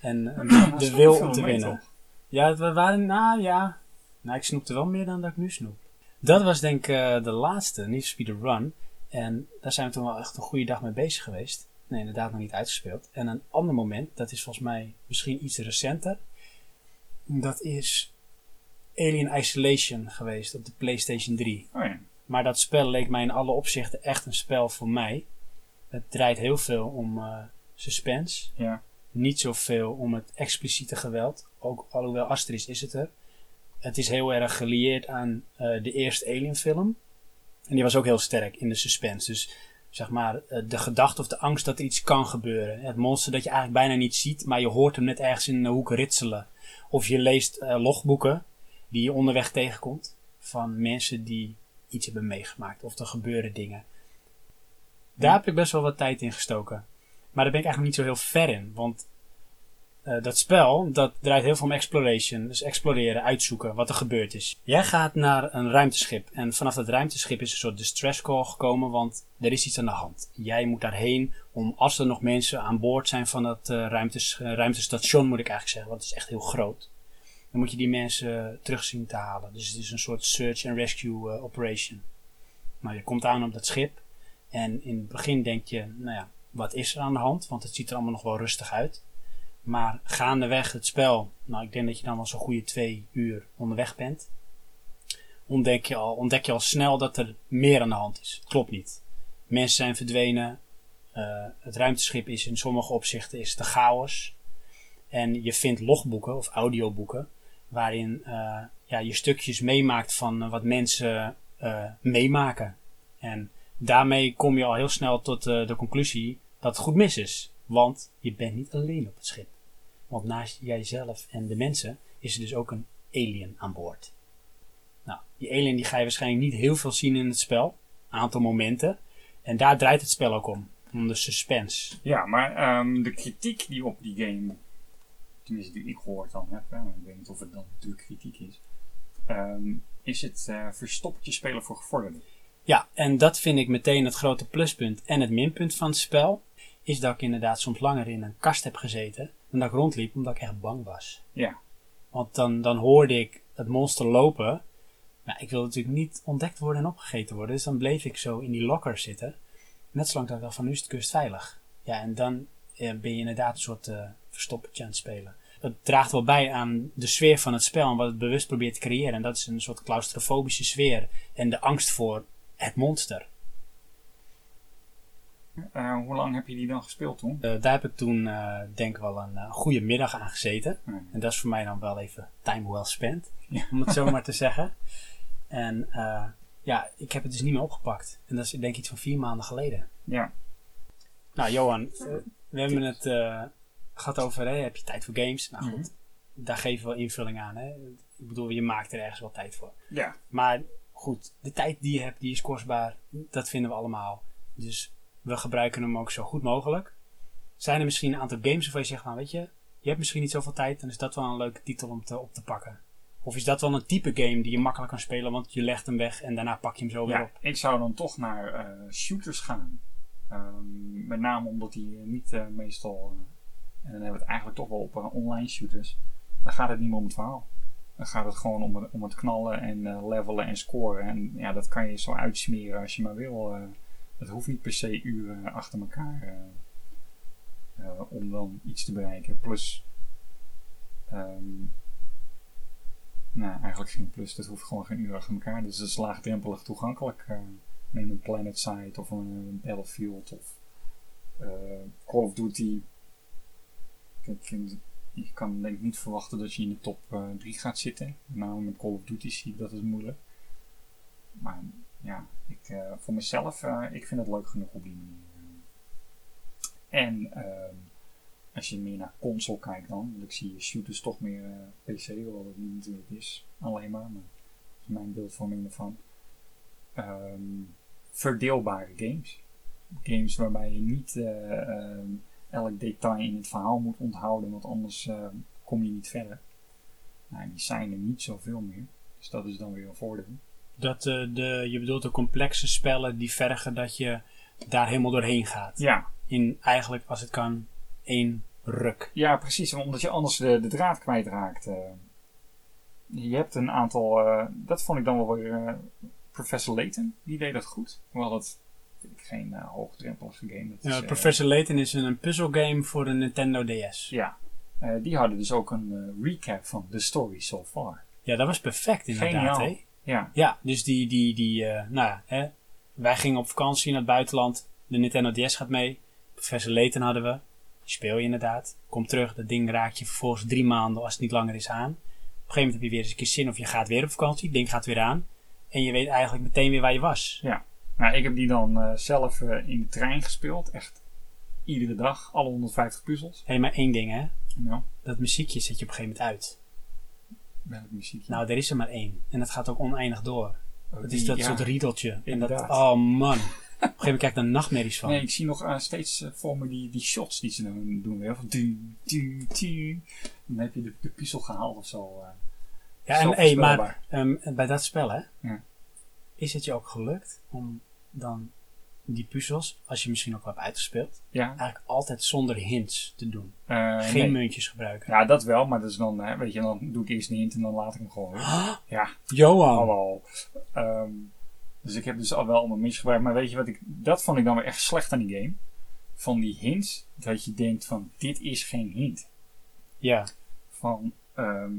Speaker 1: En eh,
Speaker 2: Maar
Speaker 1: de wil om te winnen.
Speaker 2: toch?
Speaker 1: Ja, we waren, nou ja. Nou, ik snoepte wel meer dan dat ik nu snoep. Dat was denk ik eh, de laatste, Need for Speed Run. En daar zijn we toen wel echt een goede dag mee bezig geweest. Nee, inderdaad nog niet uitgespeeld. En een ander moment, dat is volgens mij misschien iets recenter. Dat is Alien Isolation geweest op de PlayStation 3.
Speaker 2: Oh ja.
Speaker 1: Maar dat spel leek mij in alle opzichten echt een spel voor mij. Het draait heel veel om eh, suspense.
Speaker 2: Ja.
Speaker 1: Niet zoveel om het expliciete geweld. Ook alhoewel Asteris is het er. Het is heel erg gelieerd aan eh, de eerste Alien film. En die was ook heel sterk in de suspense. Dus zeg maar eh, de gedachte of de angst dat er iets kan gebeuren. Het monster dat je eigenlijk bijna niet ziet, maar je hoort hem net ergens in de hoek ritselen. Of je leest eh, logboeken die je onderweg tegenkomt van mensen die iets hebben meegemaakt. Of er gebeuren dingen. Daar heb ik best wel wat tijd in gestoken. Maar daar ben ik eigenlijk niet zo heel ver in. Want eh, dat spel, dat draait heel veel om exploration. Dus exploreren, uitzoeken wat er gebeurd is. Jij gaat naar een ruimteschip. En vanaf dat ruimteschip is een soort distress call gekomen. Want er is iets aan de hand. Jij moet daarheen om, als er nog mensen aan boord zijn van dat eh, ruimtes, eh, ruimtestation, moet ik eigenlijk zeggen. Want het is echt heel groot. Dan moet je die mensen terug zien te halen. Dus het is een soort search and rescue operation. Nou, je komt aan op dat schip. En in het begin denk je, nou ja, wat is er aan de hand? Want het ziet er allemaal nog wel rustig uit. Maar gaandeweg het spel, nou ik denk dat je dan wel zo'n goede twee uur onderweg bent. Ontdek je, al, ontdek je al snel dat er meer aan de hand is. Klopt niet. Mensen zijn verdwenen. eh, het ruimteschip is in sommige opzichten is de chaos. En je vindt logboeken of audioboeken. Waarin eh, ja, je stukjes meemaakt van wat mensen eh, meemaken. En daarmee kom je al heel snel tot de conclusie dat het goed mis is. Want je bent niet alleen op het schip. Want naast jijzelf en de mensen is er dus ook een alien aan boord. Nou, die alien die ga je waarschijnlijk niet heel veel zien in het spel. Een aantal momenten. En daar draait het spel ook om. Om de suspense.
Speaker 2: Ja, maar ehm, de kritiek die op die game, tenminste die ik gehoord dan heb, hè, ik weet niet of het dan natuurlijk kritiek is, ehm, is het eh verstoppertje spelen voor gevorderden.
Speaker 1: Ja, en dat vind ik meteen het grote pluspunt en het minpunt van het spel. Is dat ik inderdaad soms langer in een kast heb gezeten. Dan dat ik rondliep omdat ik echt bang was.
Speaker 2: Ja,
Speaker 1: Want dan, dan hoorde ik het monster lopen. Maar ik wilde natuurlijk niet ontdekt worden en opgegeten worden. Dus dan bleef ik zo in die locker zitten. Net zolang dat ik dacht van nu is de kust veilig. Ja, en dan eh, ben je inderdaad een soort eh verstoppertje aan het spelen. Dat draagt wel bij aan de sfeer van het spel en wat het bewust probeert te creëren. En dat is een soort claustrofobische sfeer en de angst voor het monster.
Speaker 2: Eh, hoe lang heb je die dan gespeeld toen?
Speaker 1: Eh, daar heb ik toen eh, denk ik wel een goede middag aan gezeten. En dat is voor mij dan wel even time well spent.
Speaker 2: Ja.
Speaker 1: Om het zo maar te zeggen. En ja, ik heb het dus niet meer opgepakt. En dat is denk ik iets van vier maanden geleden.
Speaker 2: Ja,
Speaker 1: Nou Johan, we hebben het eh, gehad over, hè, heb je tijd voor games? Nou goed,
Speaker 2: Mhm.
Speaker 1: daar geven we wel invulling aan. Hè? Ik bedoel, je maakt er ergens wel tijd voor.
Speaker 2: ja.
Speaker 1: Maar goed, de tijd die je hebt, die is kostbaar. Dat vinden we allemaal. Dus we gebruiken hem ook zo goed mogelijk. Zijn er misschien een aantal games waarvan je zegt, nou weet je, je hebt misschien niet zoveel tijd, dan is dat wel een leuke titel om te, op te pakken. Of is dat wel een type game die je makkelijk kan spelen, want je legt hem weg en daarna pak je hem zo weer op.
Speaker 2: ik zou dan toch naar eh, shooters gaan. Ehm, met name omdat die niet eh, meestal, eh, en dan hebben we het eigenlijk toch wel op online shooters, dan gaat het niet meer om het verhaal. Dan gaat het gewoon om het, om het knallen en levelen en scoren. En ja, dat kan je zo uitsmeren als je maar wil. Het hoeft niet per se uren achter elkaar eh, eh, om dan iets te bereiken. Plus, ehm, nou eigenlijk geen plus, dat hoeft gewoon geen uren achter elkaar. Dus het is laagdrempelig toegankelijk. eh neem een Planet Side of een, Battlefield of Call of Duty. En je kan denk ik niet verwachten dat je in de top 3 gaat zitten. Nou, met Call of Duty zie ik dat is moeilijk. Maar ja, ik, eh, voor mezelf, eh, ik vind het leuk genoeg op die manier. En ehm, als je meer naar console kijkt dan, want ik zie shooters toch meer eh, PC, hoewel dat niet natuurlijk is, alleen maar, maar dat is mijn beeldvorming ervan. Ehm, verdeelbare games. Games waarbij je niet ehm, elk detail in het verhaal moet onthouden, want anders eh, kom je niet verder. Nou, die zijn er niet zoveel meer, dus dat is dan weer een voordeel.
Speaker 1: Dat, eh, de, je bedoelt de complexe spellen die vergen dat je daar helemaal doorheen gaat.
Speaker 2: Ja,
Speaker 1: In eigenlijk, als het kan, één ruk.
Speaker 2: Ja, precies. Omdat je anders de, de draad kwijtraakt. eh. je hebt een aantal... eh, dat vond ik dan wel weer... Professor Layton, die deed dat goed. Hoewel dat vind ik geen hoogdrempelige game. Dat is,
Speaker 1: Ja, Professor Layton is een puzzelgame voor de Nintendo DS.
Speaker 2: ja. Die hadden dus ook een recap van The Story So Far.
Speaker 1: Ja, dat was perfect inderdaad.
Speaker 2: Geniaal.
Speaker 1: Hè?
Speaker 2: Ja,
Speaker 1: Ja, dus die, die, die eh, nou ja, hè, wij gingen op vakantie naar het buitenland. De Nintendo DS gaat mee. Professor Layton hadden we. Die speel je inderdaad. Kom terug, dat ding raakt je vervolgens drie maanden, als het niet langer is, aan. Op een gegeven moment heb je weer eens een keer zin of je gaat weer op vakantie. Het ding gaat weer aan. En je weet eigenlijk meteen weer waar je was.
Speaker 2: ja. Nou, ik heb die dan eh, zelf eh, in de trein gespeeld. Echt iedere dag. Alle 150 puzzels.
Speaker 1: Hé, maar één ding hè.
Speaker 2: Nou,
Speaker 1: Dat muziekje zet je op een gegeven moment uit.
Speaker 2: Welk.
Speaker 1: Nou, er is er maar één. En dat gaat ook oneindig door. Het is dat
Speaker 2: ja.
Speaker 1: soort riedeltje. En dat, oh man. Op een gegeven moment krijg ik daar nachtmerries van.
Speaker 2: Nee, ik zie nog eh, steeds eh, voor me die, die shots die ze dan doen weer. Van tu, tu, tu. Dan heb je de, de puzzel gehaald of zo. eh.
Speaker 1: Ja, en hey, maar ehm, bij dat spel, hè,
Speaker 2: Ja.
Speaker 1: is het je ook gelukt om dan die puzzels, als je misschien ook wel hebt uitgespeeld,
Speaker 2: Ja,
Speaker 1: eigenlijk altijd zonder hints te doen.
Speaker 2: eh,
Speaker 1: Geen
Speaker 2: nee.
Speaker 1: muntjes gebruiken.
Speaker 2: Ja, dat wel, maar dat is dan, hè, weet je, dan doe ik eerst een hint en dan laat ik hem gewoon. Ja,
Speaker 1: Johan!
Speaker 2: hallo. Ehm, dus ik heb dus al wel allemaal misgebruikt. Maar weet je wat ik, dat vond ik dan weer echt slecht aan die game. Van die hints, dat je denkt van, dit is geen hint.
Speaker 1: Ja,
Speaker 2: Van, ehm,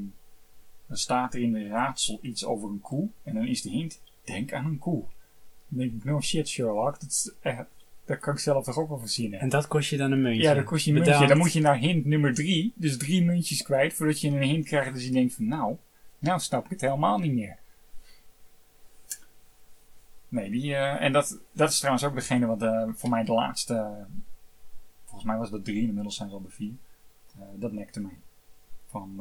Speaker 2: dan staat er in de raadsel iets over een koe. En dan is de hint, denk aan een koe. Dan denk ik, no shit Sherlock, dat, is, dat kan ik zelf toch ook wel verzinnen.
Speaker 1: en dat kost je dan een muntje.
Speaker 2: Ja, dan kost je een muntje. Dan moet je naar hint nummer drie, dus drie muntjes kwijt, voordat je een hint krijgt. Dus je denkt van, nou, nou snap ik het helemaal niet meer. Nee, die, eh, en dat, dat is trouwens ook degene wat eh, voor mij de laatste, eh, volgens mij was dat drie, inmiddels zijn ze al bij vier. Dat nekte mij. Van,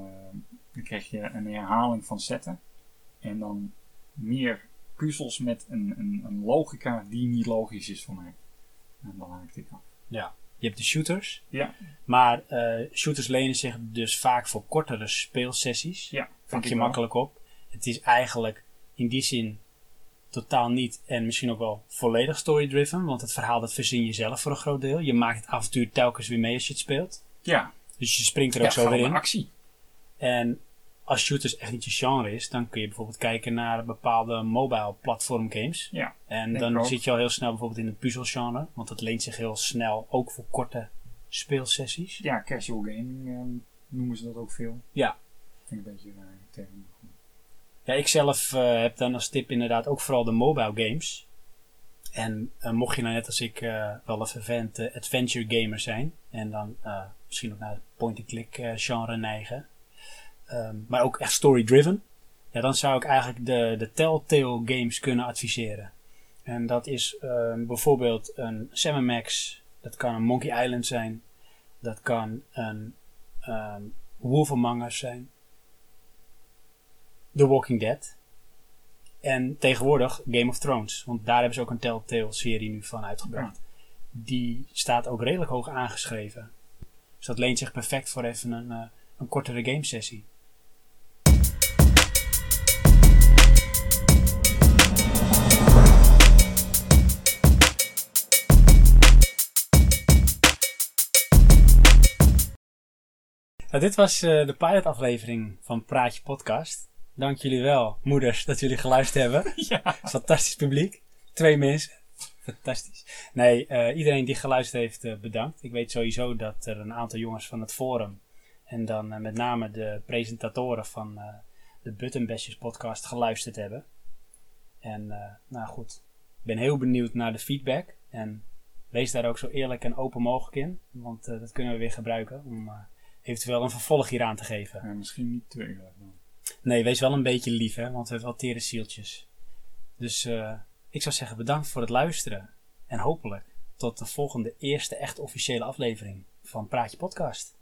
Speaker 2: dan kreeg je een herhaling van zetten en dan meer puzzels met een, een, een logica die niet logisch is voor mij. En dan haakte ik af.
Speaker 1: Ja. Je hebt de shooters,
Speaker 2: Ja,
Speaker 1: maar eh, shooters lenen zich dus vaak voor kortere speelsessies.
Speaker 2: ja.
Speaker 1: Pak
Speaker 2: vind
Speaker 1: je makkelijk op. Het is eigenlijk in die zin totaal niet en misschien ook wel volledig story-driven, want het verhaal dat verzin je zelf voor een groot deel. Je maakt het avontuur telkens weer mee als je het speelt.
Speaker 2: Ja,
Speaker 1: Dus je springt er ook
Speaker 2: ja
Speaker 1: zo weer in.
Speaker 2: actie.
Speaker 1: En als shooters echt niet je genre is, dan kun je bijvoorbeeld kijken naar bepaalde mobile platform games.
Speaker 2: Ja,
Speaker 1: En dan zit je al heel snel bijvoorbeeld in het puzzelgenre, want dat leent zich heel snel ook voor korte speelsessies.
Speaker 2: ja casual gaming ehm, noemen ze dat ook veel.
Speaker 1: Ja.
Speaker 2: Vind ik een beetje een term.
Speaker 1: Ja, ik zelf eh, heb dan als tip inderdaad ook vooral de mobile games. En eh, mocht je nou net als ik eh, wel een vervent adventure gamer zijn, en dan misschien ook naar het point-and-click genre neigen, ehm, maar ook echt story-driven, ja, dan zou ik eigenlijk de, de Telltale games kunnen adviseren. En dat is ehm, bijvoorbeeld een Sam Max, dat kan een Monkey Island zijn, dat kan een ehm Wolf Among Us zijn. The Walking Dead. En tegenwoordig Game of Thrones. Want daar hebben ze ook een Telltale-serie nu van uitgebracht. Die staat ook redelijk hoog aangeschreven. Dus dat leent zich perfect voor even een, eh, een kortere gamesessie. Nou, dit was eh, de pilotaflevering van Praatje Podcast. Dank jullie wel, moeders, dat jullie geluisterd hebben.
Speaker 2: ja.
Speaker 1: Fantastisch publiek. Twee mensen. Fantastisch. Nee, eh, iedereen die geluisterd heeft, eh, bedankt. Ik weet sowieso dat er een aantal jongens van het forum en dan met name de presentatoren van de Button Bashers podcast geluisterd hebben. En nou goed, ik ben heel benieuwd naar de feedback. En wees daar ook zo eerlijk en open mogelijk in. Want dat kunnen we weer gebruiken om eventueel een vervolg hieraan te geven.
Speaker 2: Ja, misschien niet eerlijk dan.
Speaker 1: Nee, wees wel een beetje lief, hè, want we hebben wel tere zieltjes. Dus eh, ik zou zeggen bedankt voor het luisteren. En hopelijk tot de volgende eerste echt officiële aflevering. van Praatje Podcast.